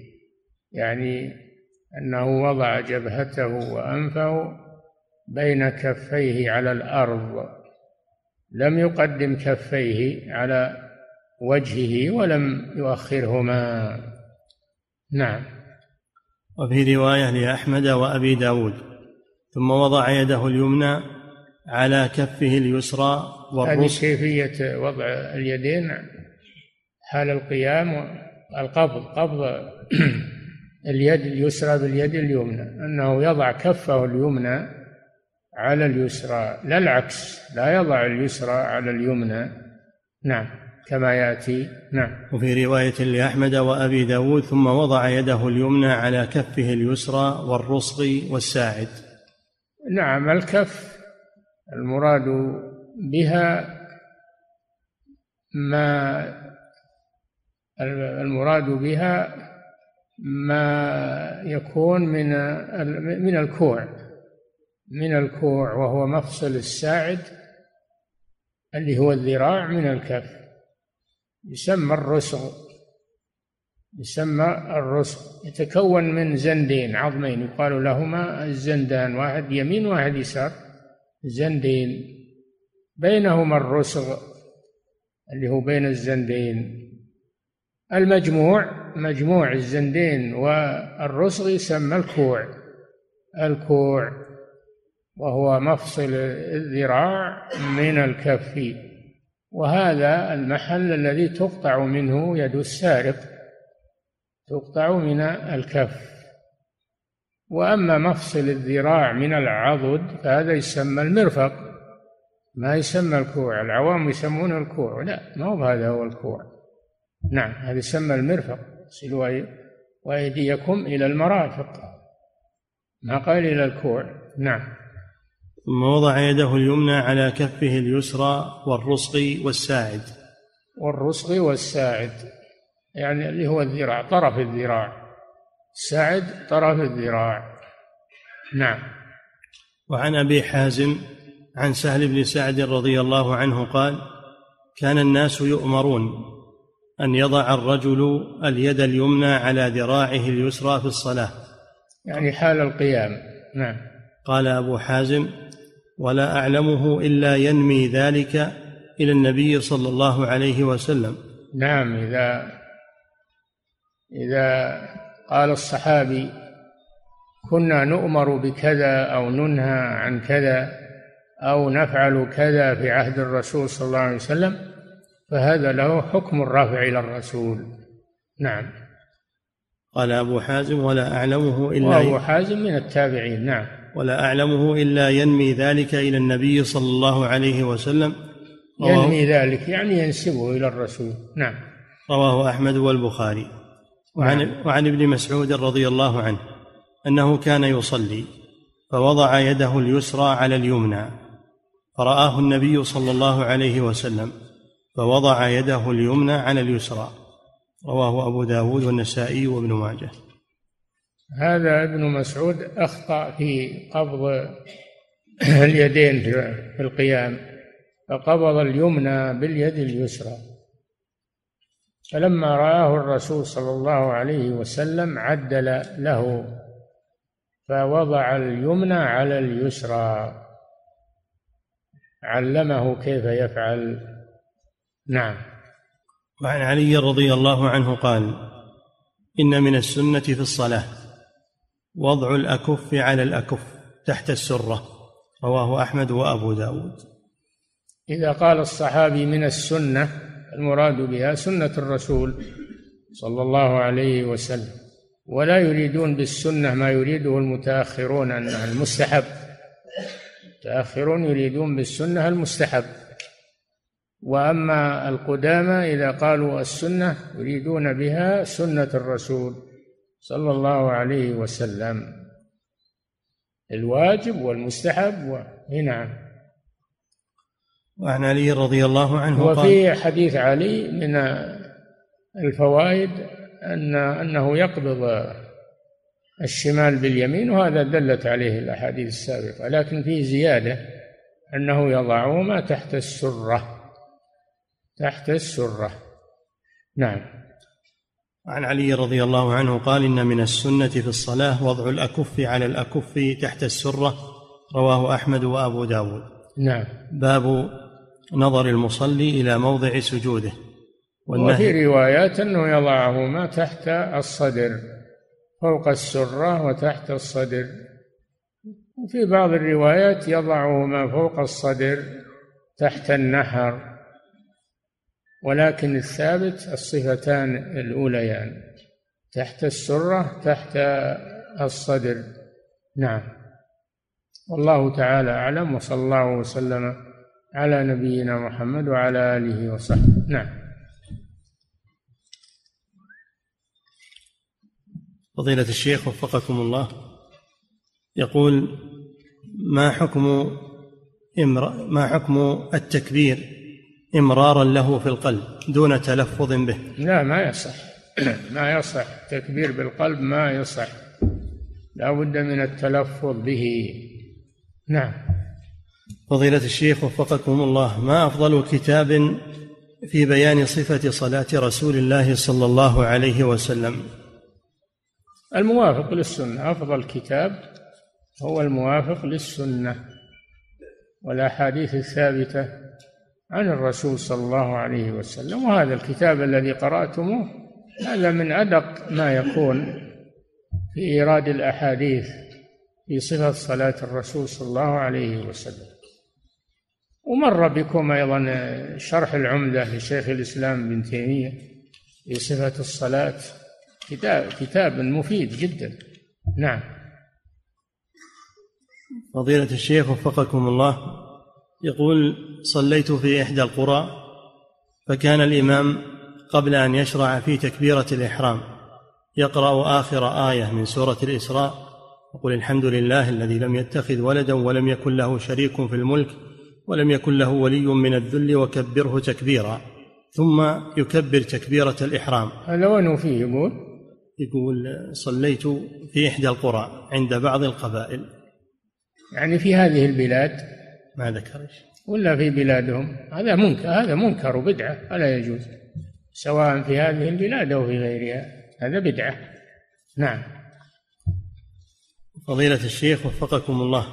يعني أنه وضع جبهته وأنفه بين كفيه على الأرض. لم يقدم كفيه على وجهه ولم يؤخرهما. نعم. وفي رواية لأحمد وأبي داود ثم وضع يده اليمنى على كفه اليسرى والرسل هذه كيفية وضع اليدين حال القيام القبض قبض اليد اليسرى باليد اليمنى أنه يضع كفه اليمنى على اليسرى لا العكس لا يضع اليسرى على اليمنى. نعم. كما يأتي. نعم. وفي رواية لأحمد وأبي داود ثم وضع يده اليمنى على كفه اليسرى والرسغ والساعد. نعم الكف المراد بها ما المراد بها ما يكون من من الكوع من الكوع وهو مفصل الساعد اللي هو الذراع من الكف. يسمى الرسغ يسمى الرسغ يتكون من زندين عظمين يقال لهما الزندان واحد يمين واحد يسار زندين. بينهما الرسغ اللي هو بين الزندين. المجموع مجموع الزندين والرسغ يسمى الكوع الكوع وهو مفصل الذراع من الكف. وهذا المحل الذي تقطع منه يد السارق تقطع من الكف. وأما مفصل الذراع من العضد فهذا يسمى المرفق. ما يسمى الكوع العوام يسمونه الكوع. لا ما هو هذا هو الكوع. نعم هذا يسمى المرفق. صلوا وأيديكم إلى المرافق. ما قال إلى الكوع؟ نعم. ثم وضع يده اليمنى على كفه اليسرى والرسغ والساعد. والرسغ والساعد يعني اللي هو الذراع طرف الذراع. الساعد طرف الذراع. نعم. وعن أبي حازم عن سهل بن سعد رضي الله عنه قال كان الناس يؤمرون أن يضع الرجل اليد اليمنى على ذراعه اليسرى في الصلاة. يعني حال القيام. نعم. قال أبو حازم ولا أعلمه إلا ينمي ذلك إلى النبي صلى الله عليه وسلم. نعم إذا إذا قال الصحابي كنا نؤمر بكذا أو ننهى عن كذا أو نفعل كذا في عهد الرسول صلى الله عليه وسلم فهذا له حكم الرفع إلى الرسول. نعم. قال أبو حازم ولا أعلمه إلا أبو حازم من التابعين. نعم. ولا أعلمه إلا ينمي ذلك إلى النبي صلى الله عليه وسلم. ينمي ذلك يعني ينسبه إلى الرسول. نعم. رواه أحمد والبخاري. وعن, نعم. وعن ابن مسعود رضي الله عنه أنه كان يصلي فوضع يده اليسرى على اليمنى. فرآه النبي صلى الله عليه وسلم فوضع يده اليمنى على اليسرى. رواه أبو داود والنسائي وابن ماجه. هذا ابن مسعود أخطأ في قبض اليدين في القيام فقبض اليمنى باليد اليسرى. فلما رآه الرسول صلى الله عليه وسلم عدل له فوضع اليمنى على اليسرى. علمه كيف يفعل. نعم. وعن علي رضي الله عنه قال إن من السنة في الصلاة. وضع الأكف على الأكف تحت السرة. رواه أحمد وأبو داود. إذا قال الصحابي من السنة المراد بها سنة الرسول صلى الله عليه وسلم. ولا يريدون بالسنة ما يريده المتأخرون المستحب. المتأخرون يريدون بالسنة المستحب. وأما القدامى إذا قالوا السنة يريدون بها سنة الرسول. صلى الله عليه وسلم. الواجب والمستحب و... نعم. وعن علي رضي الله عنه وفي حديث علي من الفوائد أن أنه يقبض الشمال باليمين وهذا دلت عليه الأحاديث السابقة لكن فيه زيادة أنه يضعهما تحت السرة. تحت السرة. نعم. عن علي رضي الله عنه قال إن من السنة في الصلاة وضع الأكف على الأكف تحت السرة. رواه أحمد وأبو داود. نعم. باب نظر المصلي إلى موضع سجوده. وفي روايات أنه يضعهما تحت الصدر فوق السرة وتحت الصدر. وفي بعض الروايات يضعهما فوق الصدر تحت النحر ولكن الثابت الصفتان الأوليان تحت السرة تحت الصدر. نعم. والله تعالى أعلم وصلى الله وسلم على نبينا محمد وعلى آله وصحبه. نعم. فضيلة الشيخ وفقكم الله يقول ما حكم ما حكم التكبير إمرارا له في القلب دون تلفظ به. لا ما يصح. ما يصح. تكبير بالقلب ما يصح. لا بد من التلفظ به. نعم. فضيلة الشيخ وفقكم الله ما أفضل كتاب في بيان صفة صلاة رسول الله صلى الله عليه وسلم؟ الموافق للسنة. أفضل كتاب هو الموافق للسنة. والأحاديث الثابتة عن الرسول صلى الله عليه وسلم. وهذا الكتاب الذي قرأتموه هذا من أدق ما يكون في إيراد الأحاديث في صفة صلاة الرسول صلى الله عليه وسلم. ومر بكم أيضا شرح العمدة لشيخ الإسلام بن تيمية في صفة الصلاة. كتاب كتاب مفيد جدا. نعم. فضيلة الشيخ وفقكم الله. يقول صليت في إحدى القرى فكان الإمام قبل أن يشرع في تكبيرة الإحرام. يقرأ آخر آية من سورة الإسراء يقول الحمد لله الذي لم يتخذ ولدا ولم يكن له شريك في الملك ولم يكن له ولي من الذل وكبره تكبيرا. ثم يكبر تكبيرة الإحرام. هذا وين فيه يقول. يقول صليت في إحدى القرى عند بعض القبائل. يعني في هذه البلاد ما ذكر ولا في بلادهم. هذا منكر هذا منكر وبدعة ولا يجوز. سواء في هذه البلاد أو في غيرها هذا بدعة. نعم. فضيلة الشيخ وفقكم الله.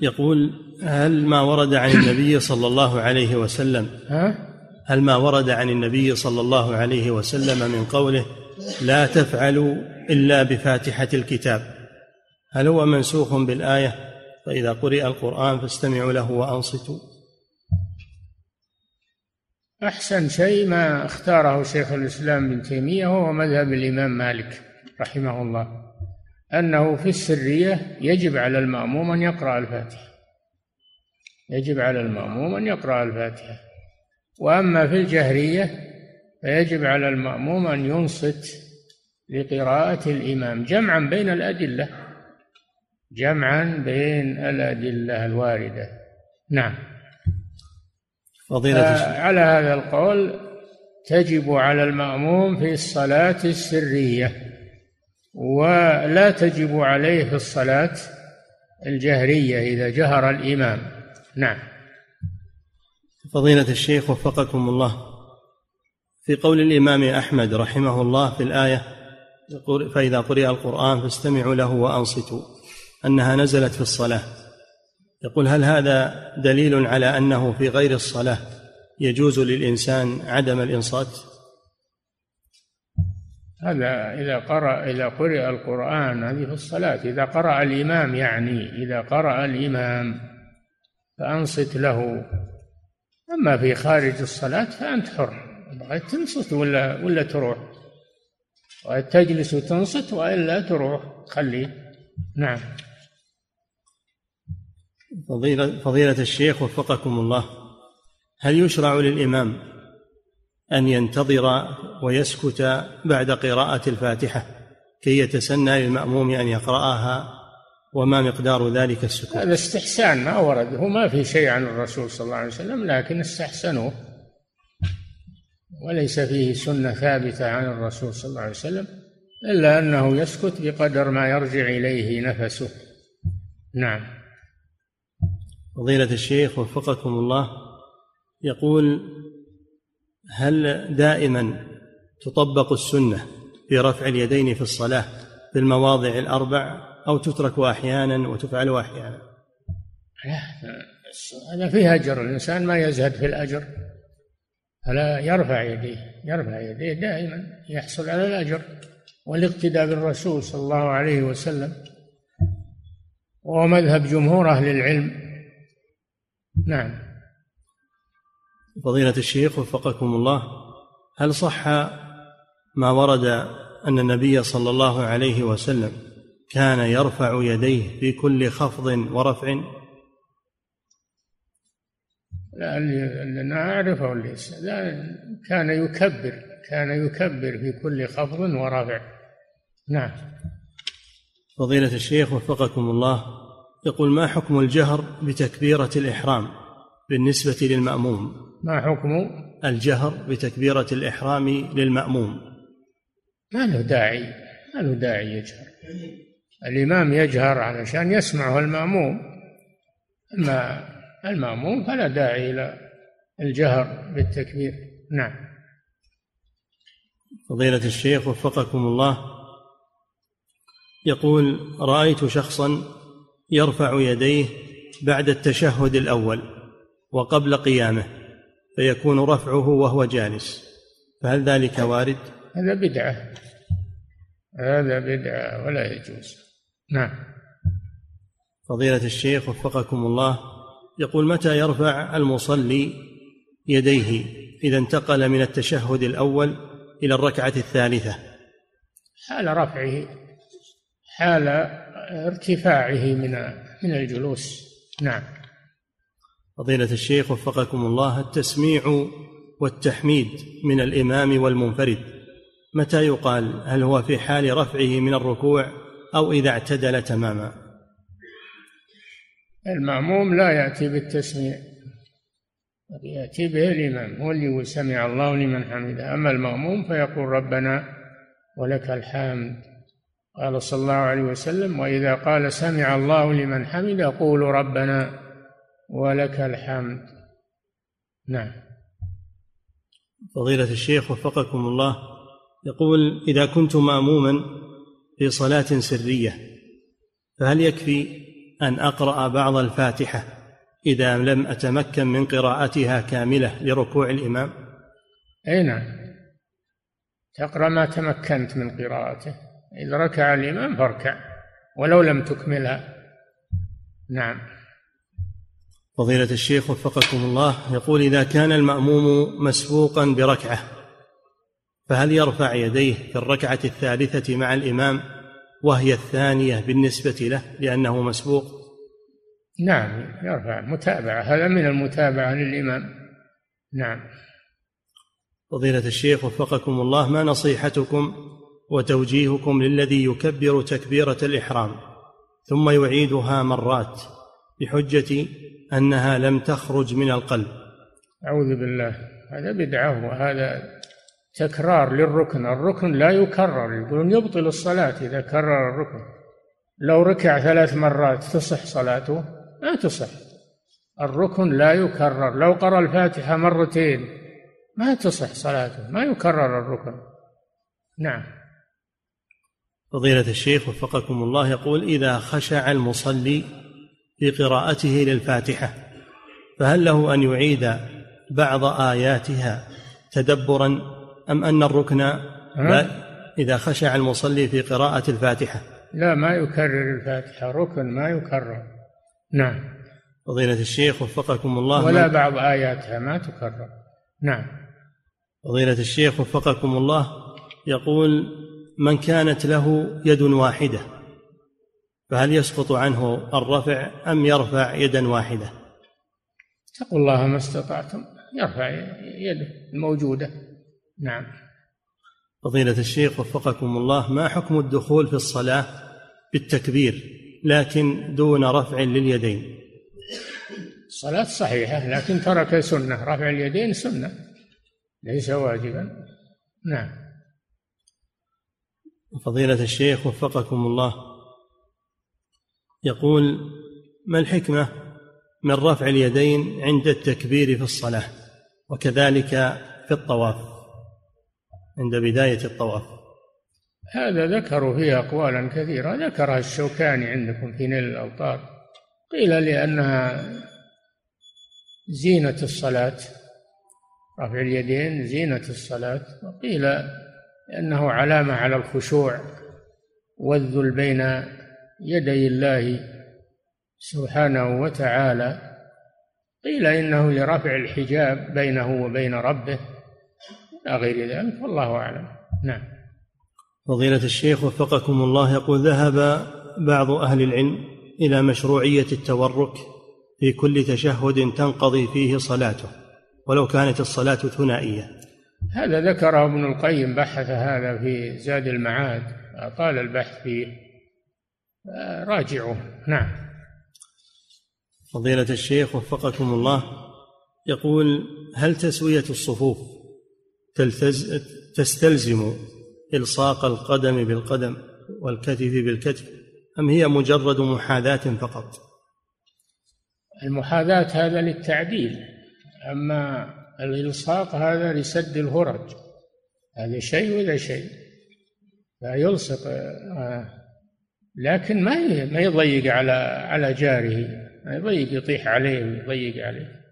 يقول هل ما ورد عن النبي صلى الله عليه وسلم ها؟ هل ما ورد عن النبي صلى الله عليه وسلم من قوله لا تفعلوا إلا بفاتحة الكتاب؟ هل هو منسوخ بالآية؟ فإذا قرئ القرآن فاستمعوا له وأنصتوا. أحسن شيء ما اختاره شيخ الإسلام ابن تيمية وهو مذهب الإمام مالك رحمه الله أنه في السرية يجب على المأموم أن يقرأ الفاتحة. يجب على المأموم أن يقرأ الفاتحة. وأما في الجهرية فيجب على المأموم أن ينصت لقراءة الإمام جمعا بين الأدلة. جمعا بين الأدلة الواردة. نعم. فضيلة على هذا القول تجب على المأموم في الصلاة السرية ولا تجب عليه في الصلاة الجهرية إذا جهر الإمام. نعم. فضيلة الشيخ وفقكم الله. في قول الإمام أحمد رحمه الله في الآية فإذا قرئ القرآن فاستمعوا له وأنصتوا. أنها نزلت في الصلاة. يقول هل هذا دليل على أنه في غير الصلاة يجوز للإنسان عدم الإنصات؟ هذا إذا قرأ إذا قرئ القرآن هذه في الصلاة. إذا قرأ الإمام يعني إذا قرأ الإمام فأنصت له. أما في خارج الصلاة فأنت حر. بغيت تنصت ولا ولا تروح؟ تجلس وتنصت وإلا تروح خليه نعم. فضيلة, فضيلة الشيخ وفقكم الله هل يشرع للإمام أن ينتظر ويسكت بعد قراءة الفاتحة كي يتسنى للمأموم أن يقرأها؟ وما مقدار ذلك السكوت؟ هذا استحسان ما ورد هو ما في شيء عن الرسول صلى الله عليه وسلم لكن استحسنوه. وليس فيه سنة ثابتة عن الرسول صلى الله عليه وسلم إلا أنه يسكت بقدر ما يرجع إليه نفسه. نعم. فضيلة الشيخ وفقكم الله يقول هل دائما تطبق السنة في رفع اليدين في الصلاة في المواضع الأربع أو تترك أحيانا وتفعل أحيانا؟ هذا فيه أجر الإنسان ما يزهد في الأجر فلا يرفع يديه يرفع يديه دائما يحصل على الأجر. والاقتداء بالرسول صلى الله عليه وسلم وهو مذهب جمهور أهل العلم نعم. فضيلة الشيخ وفقكم الله هل صح ما ورد أن النبي صلى الله عليه وسلم كان يرفع يديه في كل خفض ورفع؟ لا اللي أعرفه ليس لا كان يكبر كان يكبر في كل خفض ورفع. نعم. فضيلة الشيخ وفقكم الله يقول ما حكم الجهر بتكبيرة الإحرام بالنسبة للمأموم؟ ما حكم؟ الجهر بتكبيرة الإحرام للمأموم. ما له داعي ما له داعي يجهر. الإمام يجهر علشان يسمعه المأموم. أما المأموم فلا داعي إلى الجهر بالتكبير. نعم. فضيلة الشيخ وفقكم الله يقول رأيت شخصا يرفع يديه بعد التشهد الأول وقبل قيامه فيكون رفعه وهو جالس. فهل ذلك وارد؟ هذا بدعة. هذا بدعة ولا يجوز. نعم. فضيلة الشيخ وفقكم الله يقول متى يرفع المصلي يديه إذا انتقل من التشهد الأول إلى الركعة الثالثة؟ حال رفعه حال ارتفاعه من من الجلوس. نعم. فضيلة الشيخ وفقكم الله التسميع والتحميد من الإمام والمنفرد متى يقال هل هو في حال رفعه من الركوع أو إذا اعتدل تماما؟ المأموم لا يأتي بالتسميع يأتي به الإمام هو اللي سمع الله لمن حمده. أما المأموم فيقول ربنا ولك الحمد. قال صلى الله عليه وسلم وإذا قال سمع الله لمن حمده قولوا ربنا ولك الحمد. نعم. فضيلة الشيخ وفقكم الله يقول إذا كنت مأموما في صلاة سرية فهل يكفي أن أقرأ بعض الفاتحة إذا لم أتمكن من قراءتها كاملة لركوع الإمام؟ أي نعم. تقرأ ما تمكنت من قراءته. إذا ركع الإمام فاركع ولو لم تكملها. نعم. فضيلة الشيخ وفقكم الله يقول إذا كان المأموم مسبوقا بركعة فهل يرفع يديه في الركعة الثالثة مع الإمام وهي الثانية بالنسبة له لأنه مسبوق؟ نعم يرفع. متابعة هذا من المتابعة للإمام. نعم. فضيلة الشيخ وفقكم الله ما نصيحتكم وتوجيهكم للذي يكبر تكبيرة الإحرام ثم يعيدها مرات بحجة أنها لم تخرج من القلب. أعوذ بالله. هذا بدعة وهذا تكرار للركن. الركن لا يكرر يقولون يبطل الصلاة إذا كرر الركن. لو ركع ثلاث مرات تصح صلاته؟ ما تصح. الركن لا يكرر. لو قرأ الفاتحة مرتين ما تصح صلاته ما يكرر الركن. نعم. فضيلة الشيخ وفقكم الله يقول إذا خشع المصلي في قراءته للفاتحة فهل له أن يعيد بعض آياتها تدبرا أم أن الركن إذا خشع المصلي في قراءة الفاتحة. لا ما يكرر الفاتحة ركن ما يكرر. نعم. فضيلة الشيخ وفقكم الله ولا بعض آياتها ما تكرر. نعم. فضيلة الشيخ وفقكم الله يقول من كانت له يد واحدة فهل يسقط عنه الرفع أم يرفع يدا واحدة؟ اتقوا الله ما استطعتم يرفع يده الموجودة. نعم. فضيلة الشيخ وفقكم الله ما حكم الدخول في الصلاة بالتكبير لكن دون رفع لليدين؟ الصلاة صحيحة لكن ترك سنة رفع اليدين سنة ليس واجبا. نعم. فضيلة الشيخ وفقكم الله. يقول ما الحكمة من رفع اليدين عند التكبير في الصلاة وكذلك في الطواف؟ عند بداية الطواف. هذا ذكروا فيه أقوالا كثيرة. ذكرها الشوكاني عندكم في نيل الأوطار. قيل لأنها زينة الصلاة. رفع اليدين زينة الصلاة. وقيل أنه علامة على الخشوع والذل بين يدي الله سبحانه وتعالى. قيل إنه لرفع الحجاب بينه وبين ربه إلى غير ذلك والله أعلم. نعم. فضيلة الشيخ وفقكم الله يقول ذهب بعض أهل العلم إلى مشروعية التورك في كل تشهد تنقضي فيه صلاته ولو كانت الصلاة ثنائية. هذا ذكره ابن القيم بحث هذا في زاد المعاد طال البحث فيه راجعوه نعم فضيلة الشيخ وفقكم الله يقول هل تسوية الصفوف تلتز تستلزم إلصاق القدم بالقدم والكتف بالكتف أم هي مجرد محاذاة فقط؟ المحاذاة هذا للتعديل أما الإلصاق هذا لسد الهرج. هذا شيء وذا شيء؟ لا يلصق آه، لكن ما ما يضيق على على جاره ما يضيق يطيح عليه ويضيق عليه.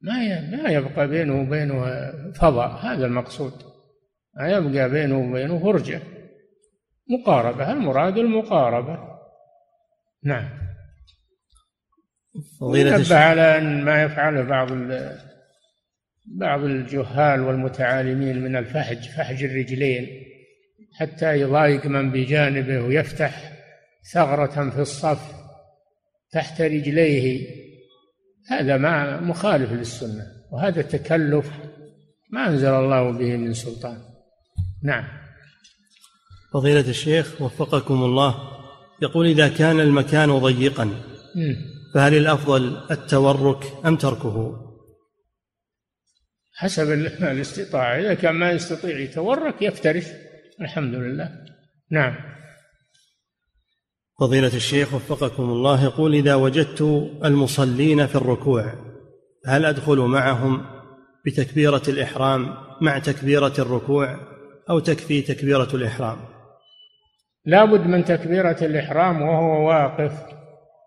ما ما يبقى بينه وبينه فضاء هذا المقصود. ما يبقى بينه وبينه فرجة مقاربة المراد المقاربة. نعم. فضيلة على أن ما يفعله بعض بعض الجهال والمتعالمين من الفحج فحج الرجلين حتى يضايق من بجانبه ويفتح ثغرة في الصف تحت رجليه. هذا ما مخالف للسنة وهذا تكلف ما أنزل الله به من سلطان. نعم. فضيلة الشيخ وفقكم الله يقول إذا كان المكان ضيقا فهل الأفضل التورك أم تركه؟ حسب الاستطاعة. إذا كان ما يستطيع يتورك يفترش. الحمد لله. نعم. فضيلة الشيخ وفقكم الله يقول إذا وجدت المصلين في الركوع هل أدخل معهم بتكبيرة الإحرام مع تكبيرة الركوع أو تكفي تكبيرة الإحرام؟ لا بد من تكبيرة الإحرام وهو واقف.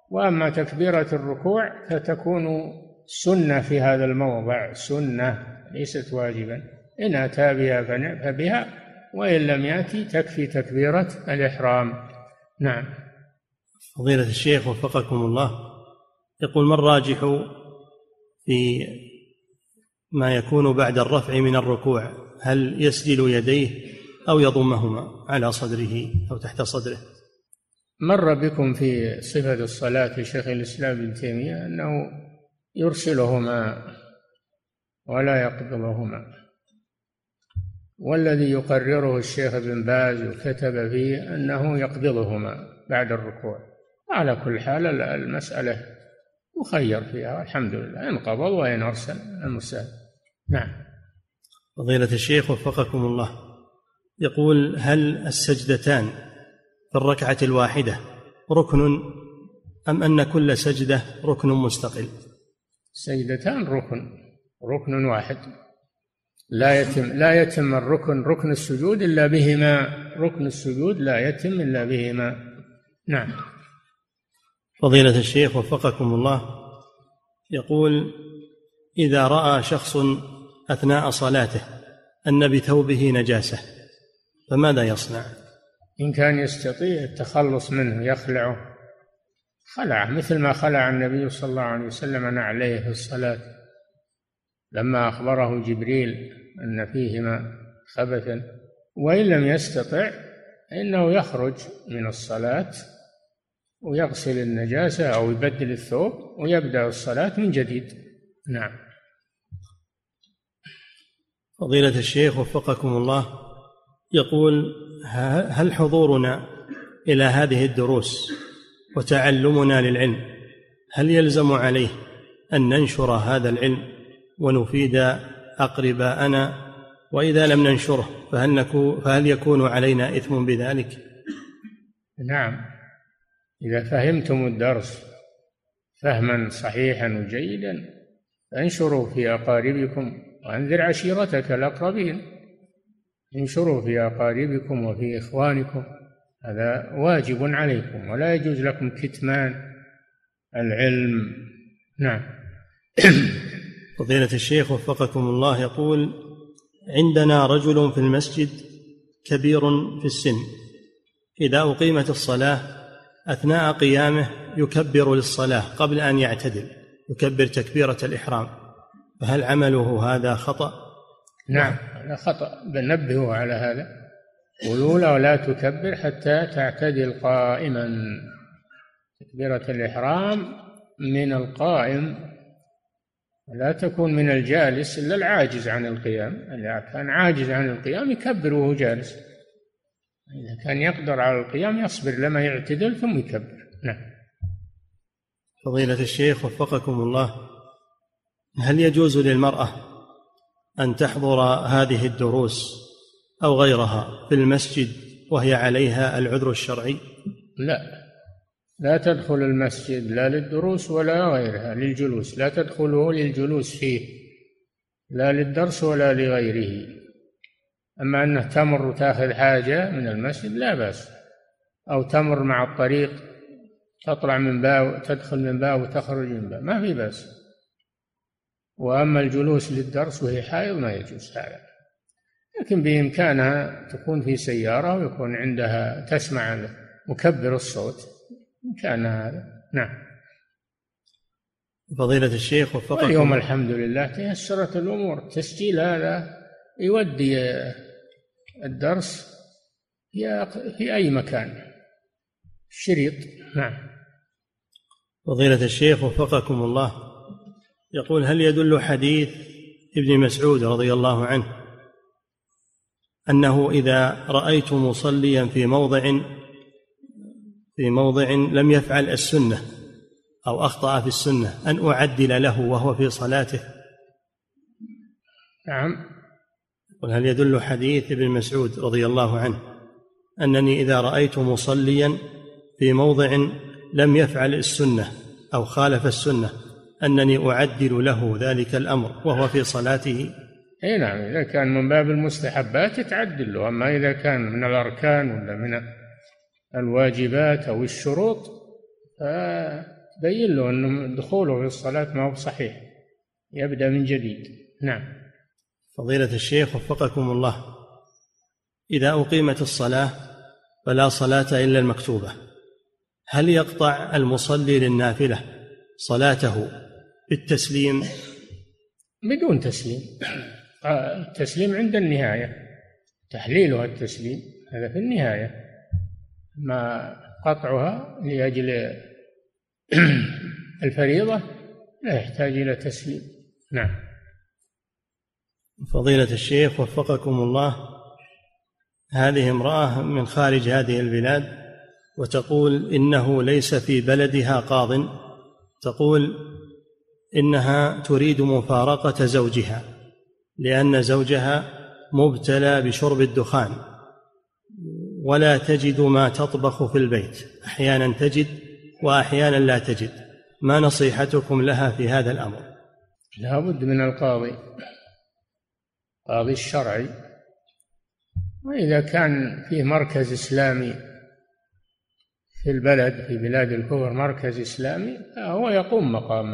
وأما تكبيرة الركوع فتكون سنة في هذا الموضع. سنة. ليست واجبا. إن أتى بها فبها وإن لم يأتي تكفي تكبيرة الإحرام. نعم. فضيلة الشيخ وفقكم الله. يقول ما الراجح في ما يكون بعد الرفع من الركوع؟ هل يسجل يديه أو يضمهما على صدره أو تحت صدره؟ مر بكم في صفة الصلاة في شيخ الإسلام ابن تيمية أنه يرسلهما ولا يقبضهما والذي يقرره الشيخ ابن باز وكتب فيه أنه يقبضهما بعد الركوع. على كل حال المسألة مخير فيها والحمد لله. إن قبض وإن أرسل المسألة. نعم. فضيلة الشيخ وفقكم الله. يقول هل السجدتان في الركعة الواحدة ركن أم أن كل سجدة ركن مستقل؟ سجدتان ركن. ركن واحد. لا يتم لا يتم الركن ركن السجود إلا بهما. ركن السجود لا يتم إلا بهما. نعم. فضيلة الشيخ وفقكم الله. يقول إذا رأى شخص أثناء صلاته أن بثوبه نجاسة فماذا يصنع؟ إن كان يستطيع التخلص منه يخلعه. خلعه مثل ما خلع النبي صلى الله عليه وسلم نعليه في الصلاة. لما أخبره جبريل أن فيهما خبثا وإن لم يستطع فإنه يخرج من الصلاة ويغسل النجاسة أو يبدل الثوب ويبدأ الصلاة من جديد. نعم. فضيلة الشيخ وفقكم الله يقول هل حضورنا إلى هذه الدروس وتعلمنا للعلم هل يلزم عليه أن ننشر هذا العلم؟ ونفيد أقرباءنا وإذا لم ننشره فهل, فهل يكون علينا إثم بذلك؟ نعم. إذا فهمتم الدرس فهما صحيحا وجيدا فانشروا في أقاربكم وأنذر عشيرتك الأقربين. انشروا في أقاربكم وفي إخوانكم هذا واجب عليكم ولا يجوز لكم كتمان العلم. نعم. فضيلة الشيخ وفقكم الله يقول عندنا رجل في المسجد كبير في السن. إذا أقيمت الصلاة أثناء قيامه يكبر للصلاة قبل أن يعتدل يكبر تكبيرة الإحرام. فهل عمله هذا خطأ؟ نعم هذا خطأ. بنبهه على هذا. له لا تكبر حتى تعتدل قائما. تكبيرة الإحرام من القائم لا تكون من الجالس إلا العاجز عن القيام. إذا كان عاجز عن القيام يكبر وهو جالس. إذا كان يقدر على القيام يصبر لما يعتدل ثم يكبر. نعم. فضيلة الشيخ وفقكم الله هل يجوز للمرأة أن تحضر هذه الدروس أو غيرها في المسجد وهي عليها العذر الشرعي؟ لا. لا تدخل المسجد لا للدروس ولا غيرها للجلوس لا تدخله للجلوس فيه لا للدرس ولا لغيره. أما أنه تمر وتأخذ حاجة من المسجد لا بأس. أو تمر مع الطريق تطلع من باب تدخل من باب وتخرج من باب ما في بأس. وأما الجلوس للدرس وهي حائض ما يجوز هذا لكن بإمكانها تكون في سيارة ويكون عندها تسمع مكبر الصوت. كان هذا. نعم. فضيلة الشيخ وفقكم. اليوم الحمد لله تيسرت الأمور. تسجيل هذا يودي الدرس في في أي مكان. شريط نعم. فضيلة الشيخ وفقكم الله. يقول هل يدل حديث ابن مسعود رضي الله عنه أنه إذا رأيت مصليا في موضع في موضع لم يفعل السنة أو أخطأ في السنة أن أعدل له وهو في صلاته. نعم. وهل يدل حديث ابن مسعود رضي الله عنه أنني إذا رأيت مصليا في موضع لم يفعل السنة أو خالف السنة أنني أعدل له ذلك الأمر وهو في صلاته؟ اي نعم إذا كان من باب المستحبات تعدل له اما إذا كان من الأركان ولا من الواجبات أو الشروط فبين له أن دخوله في الصلاة ما هو صحيح يبدأ من جديد. نعم. فضيلة الشيخ وفقكم الله إذا أقيمت الصلاة فلا صلاة إلا المكتوبة هل يقطع المصلي للنافلة صلاته بالتسليم؟ بدون تسليم. التسليم عند النهاية تحليلها التسليم هذا في النهاية. ما قطعها لأجل الفريضة لا يحتاج إلى تسليم. نعم. فضيلة الشيخ وفقكم الله هذه امرأة من خارج هذه البلاد وتقول إنه ليس في بلدها قاض تقول إنها تريد مفارقة زوجها لأن زوجها مبتلى بشرب الدخان. ولا تجد ما تطبخ في البيت. أحيانا تجد وأحيانا لا تجد. ما نصيحتكم لها في هذا الأمر؟ لا بد من القاضي. القاضي الشرعي. وإذا كان فيه مركز إسلامي في البلد في بلاد الكفر مركز إسلامي هو يقوم مقام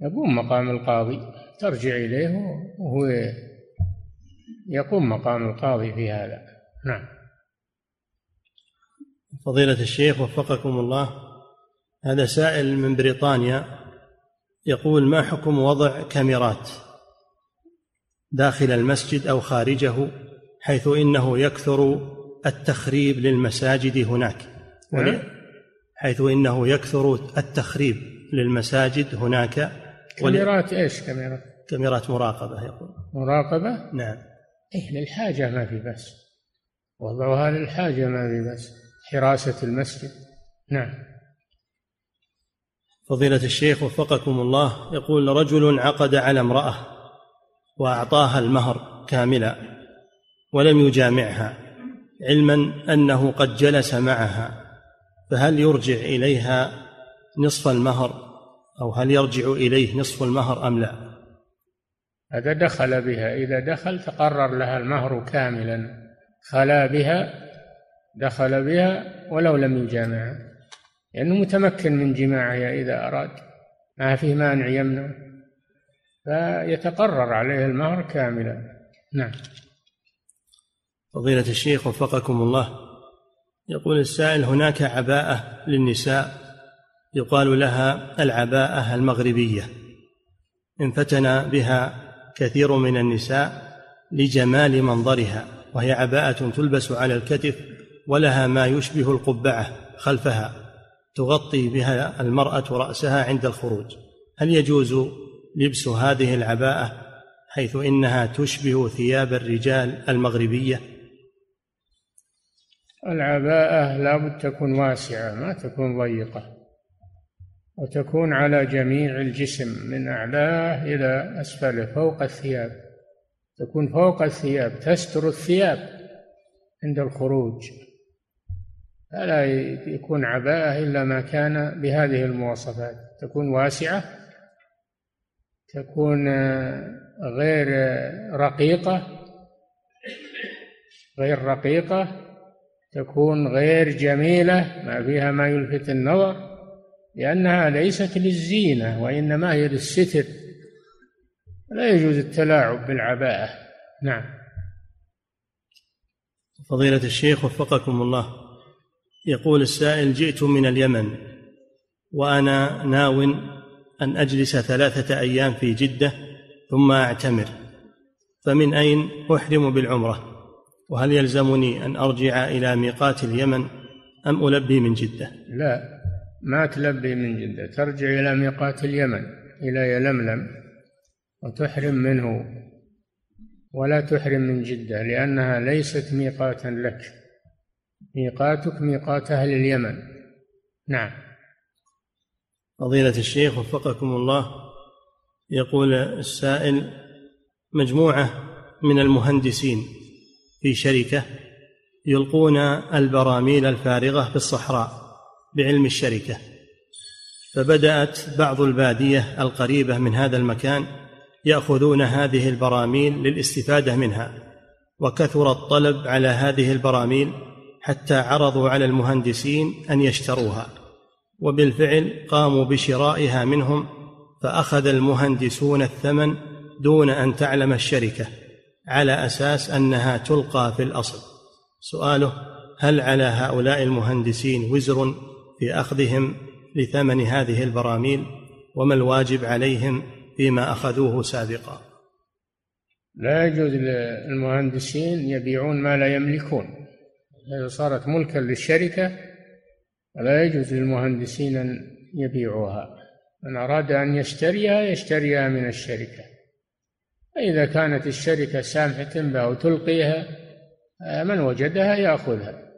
يقوم مقام القاضي. ترجع إليه وهو يقوم مقام القاضي في هذا. نعم. فضيلة الشيخ وفقكم الله هذا سائل من بريطانيا يقول ما حكم وضع كاميرات داخل المسجد أو خارجه حيث إنه يكثر التخريب للمساجد هناك؟ نعم. حيث إنه يكثر التخريب للمساجد هناك؟ كاميرات إيش؟ كاميرات؟ كاميرات مراقبة يقول. مراقبة؟ نعم. إيه للحاجة ما في بس. وضعها للحاجة ما في بس. حراسة المسجد. نعم. فضيلة الشيخ وفقكم الله يقول رجل عقد على امرأة وأعطاها المهر كاملا ولم يجامعها علما أنه قد جلس معها فهل يرجع إليها نصف المهر؟ أو هل يرجع إليه نصف المهر أم لا؟ هذا دخل بها. إذا دخل تقرر لها المهر كاملا خلا بها دخل بها ولو لم يجامعها لأنه متمكن من جماعها إذا أراد. ما فيه مانع يمنع. فيتقرر عليه المهر كاملا. نعم. فضيلة الشيخ وفقكم الله. يقول السائل هناك عباءة للنساء؟ يقال لها العباءة المغربية. انفتن بها كثير من النساء لجمال منظرها وهي عباءة تلبس على الكتف ولها ما يشبه القبعة خلفها تغطي بها المرأة رأسها عند الخروج. هل يجوز لبس هذه العباءة حيث إنها تشبه ثياب الرجال المغربية؟ العباءة لابد تكون واسعة ما تكون ضيقة وتكون على جميع الجسم من أعلاه إلى أسفله فوق الثياب. تكون فوق الثياب تستر الثياب عند الخروج. فلا يكون عباءة إلا ما كان بهذه المواصفات. تكون واسعة تكون غير رقيقة غير رقيقة تكون غير جميلة ما فيها ما يلفت النظر لأنها ليست للزينة وإنما هي للستر. لا يجوز التلاعب بالعباءة. نعم. فضيلة الشيخ وفقكم الله. يقول السائل جئت من اليمن وأنا ناو أن أجلس ثلاثة أيام في جدة ثم أعتمر فمن أين أحرم بالعمرة؟ وهل يلزمني أن أرجع إلى ميقات اليمن أم ألبي من جدة؟ لا ما تلبي من جدة ترجع إلى ميقات اليمن إلى يلملم وتحرم منه ولا تحرم من جدة لأنها ليست ميقاتا لك. ميقاتك ميقات أهل اليمن. نعم. فضيلة الشيخ وفقكم الله يقول السائل مجموعة من المهندسين في شركة يلقون البراميل الفارغة في الصحراء بعلم الشركة فبدأت بعض البادية القريبة من هذا المكان يأخذون هذه البراميل للاستفادة منها وكثر الطلب على هذه البراميل حتى عرضوا على المهندسين أن يشتروها. وبالفعل قاموا بشرائها منهم فأخذ المهندسون الثمن دون أن تعلم الشركة على أساس أنها تلقى في الأصل. سؤاله هل على هؤلاء المهندسين وزر في أخذهم لثمن هذه البراميل؟ وما الواجب عليهم فيما أخذوه سابقا؟ لا يجوز للمهندسين يبيعون ما لا يملكون. صارت ملكا للشركة فلا يجوز للمهندسين أن يبيعوها. من أراد أن يشتريها يشتريها من الشركة. فإذا كانت الشركة سامحة بها وتلقيها من وجدها يأخذها.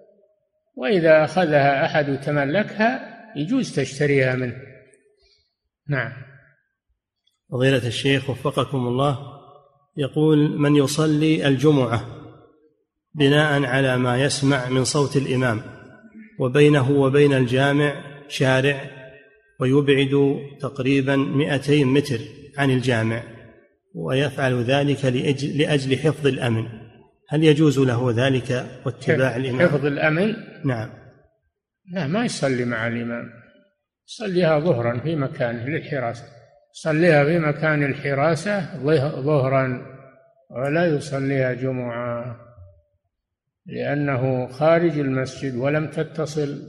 وإذا أخذها أحد وتملكها يجوز تشتريها منه. نعم. فضيلة الشيخ وفقكم الله يقول من يصلي الجمعة بناء على ما يسمع من صوت الإمام وبينه وبين الجامع شارع ويبعد تقريبا 200 متر عن الجامع ويفعل ذلك لأجل, لأجل حفظ الأمن. هل يجوز له ذلك واتباع الإمام؟ حفظ الأمن؟ نعم. لا ما يصلي مع الإمام. يصليها ظهرا في مكانه للحراسة. يصليها في مكان الحراسة ظهرا ولا يصليها جمعة. لأنه خارج المسجد ولم تتصل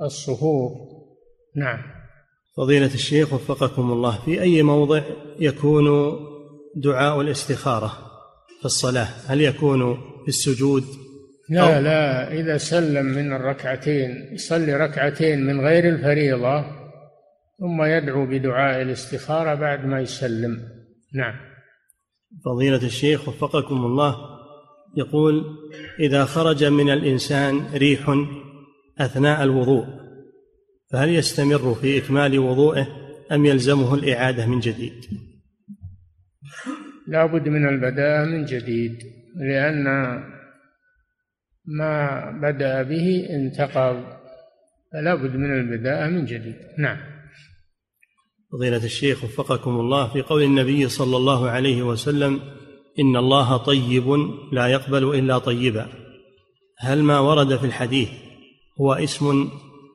الصفوف نعم. فضيلة الشيخ وفقكم الله في أي موضع يكون دعاء الاستخارة في الصلاة؟ هل يكون في السجود؟ لا لا. إذا سلم من الركعتين يصلي ركعتين من غير الفريضة ثم يدعو بدعاء الاستخارة بعد ما يسلم. نعم. فضيلة الشيخ وفقكم الله يقول إذا خرج من الإنسان ريح أثناء الوضوء فهل يستمر في إكمال وضوءه أم يلزمه الإعادة من جديد؟ لا بد من البداء من جديد لأن ما بدأ به انتقض فلا بد من البداء من جديد. نعم. فضيلة الشيخ وفقكم الله في قول النبي صلى الله عليه وسلم إن الله طيب لا يقبل إلا طيبا. هل ما ورد في الحديث هو اسم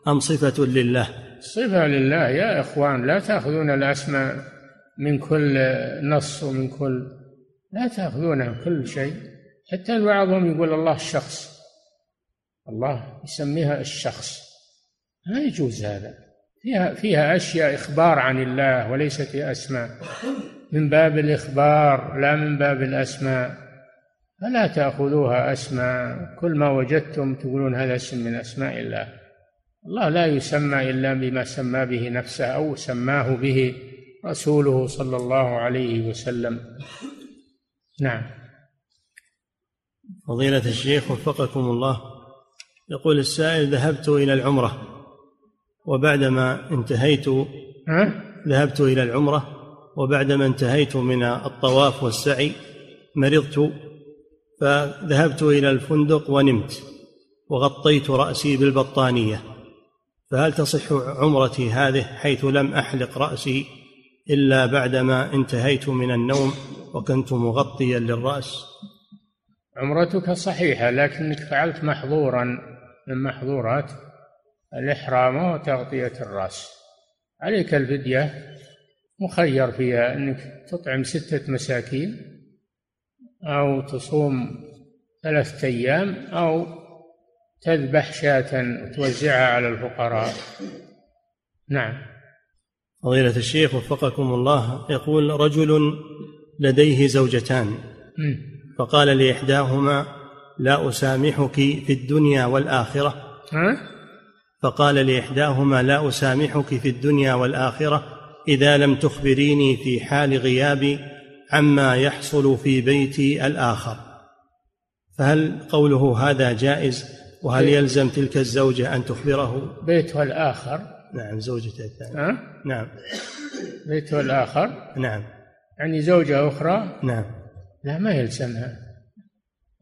أم صفة لله؟ صفة لله. يا إخوان لا تأخذون الأسماء من كل نص ومن كل لا تأخذونها كل شيء. حتى بعضهم يقول الله الشخص. الله يسميها الشخص. ما يجوز هذا. فيها فيها أشياء إخبار عن الله وليست أسماء. من باب الإخبار لا من باب الأسماء. فلا تأخذوها أسماء. كل ما وجدتم تقولون هذا اسم من أسماء الله. الله لا يسمى إلا بما سمى به نفسه أو سماه به رسوله صلى الله عليه وسلم. نعم. فضيلة الشيخ وفقكم الله يقول السائل ذهبت إلى العمرة وبعدما انتهيت ها؟ ذهبت إلى العمرة وبعدما انتهيت من الطواف والسعي مرضت فذهبت إلى الفندق ونمت وغطيت رأسي بالبطانية. فهل تصح عمرتي هذه حيث لم أحلق رأسي إلا بعدما انتهيت من النوم وكنت مغطيا للرأس؟ عمرتك صحيحة لكنك فعلت محظورا من محظورات الإحرام وتغطية الرأس. عليك الفدية. مخير فيها أنك تطعم ستة مساكين أو تصوم ثلاثة أيام أو تذبح شاة وتوزعها على الفقراء. نعم. فضيلة الشيخ وفقكم الله يقول رجل لديه زوجتان. فقال لإحداهما لا أسامحك في الدنيا والآخرة. ها؟ فقال لإحداهما لا أسامحك في الدنيا والآخرة. إذا لم تخبريني في حال غيابي عما يحصل في بيتي الآخر. فهل قوله هذا جائز؟ وهل يلزم تلك الزوجة أن تخبره؟ بيتها الآخر. نعم زوجته الثانية. ها؟ نعم. بيتها الآخر؟ نعم. يعني زوجة أخرى؟ نعم. لا ما يلزمها.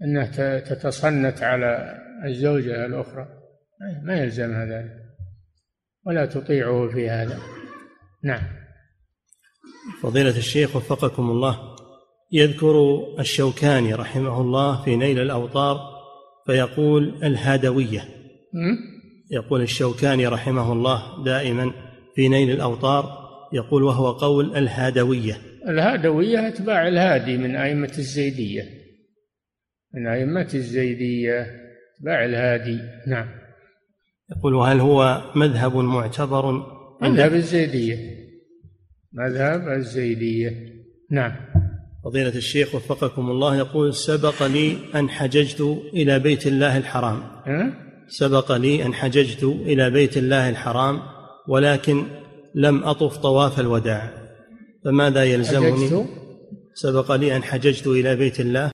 أنها تتصنت على الزوجة الأخرى. ما يلزمها ذلك. ولا تطيعه في هذا. نعم. فضيلة الشيخ وفقكم الله يذكر الشوكاني رحمه الله في نيل الأوطار فيقول الهادوية. يقول الشوكاني رحمه الله دائما في نيل الأوطار يقول وهو قول الهادوية. الهادوية أتباع الهادي من أئمة الزيدية. من أئمة الزيدية أتباع الهادي. نعم. يقول وهل هو مذهب معتبر مذهب الزيدية. مذهب الزيدية. نعم. فضيلة الشيخ وفقكم الله يقول سبق لي أن حججت إلى بيت الله الحرام؟ سبق لي أن حججت إلى بيت الله الحرام ولكن لم أطف طواف الوداع. فماذا يلزمني؟ حججت؟ سبق لي أن حججت إلى بيت الله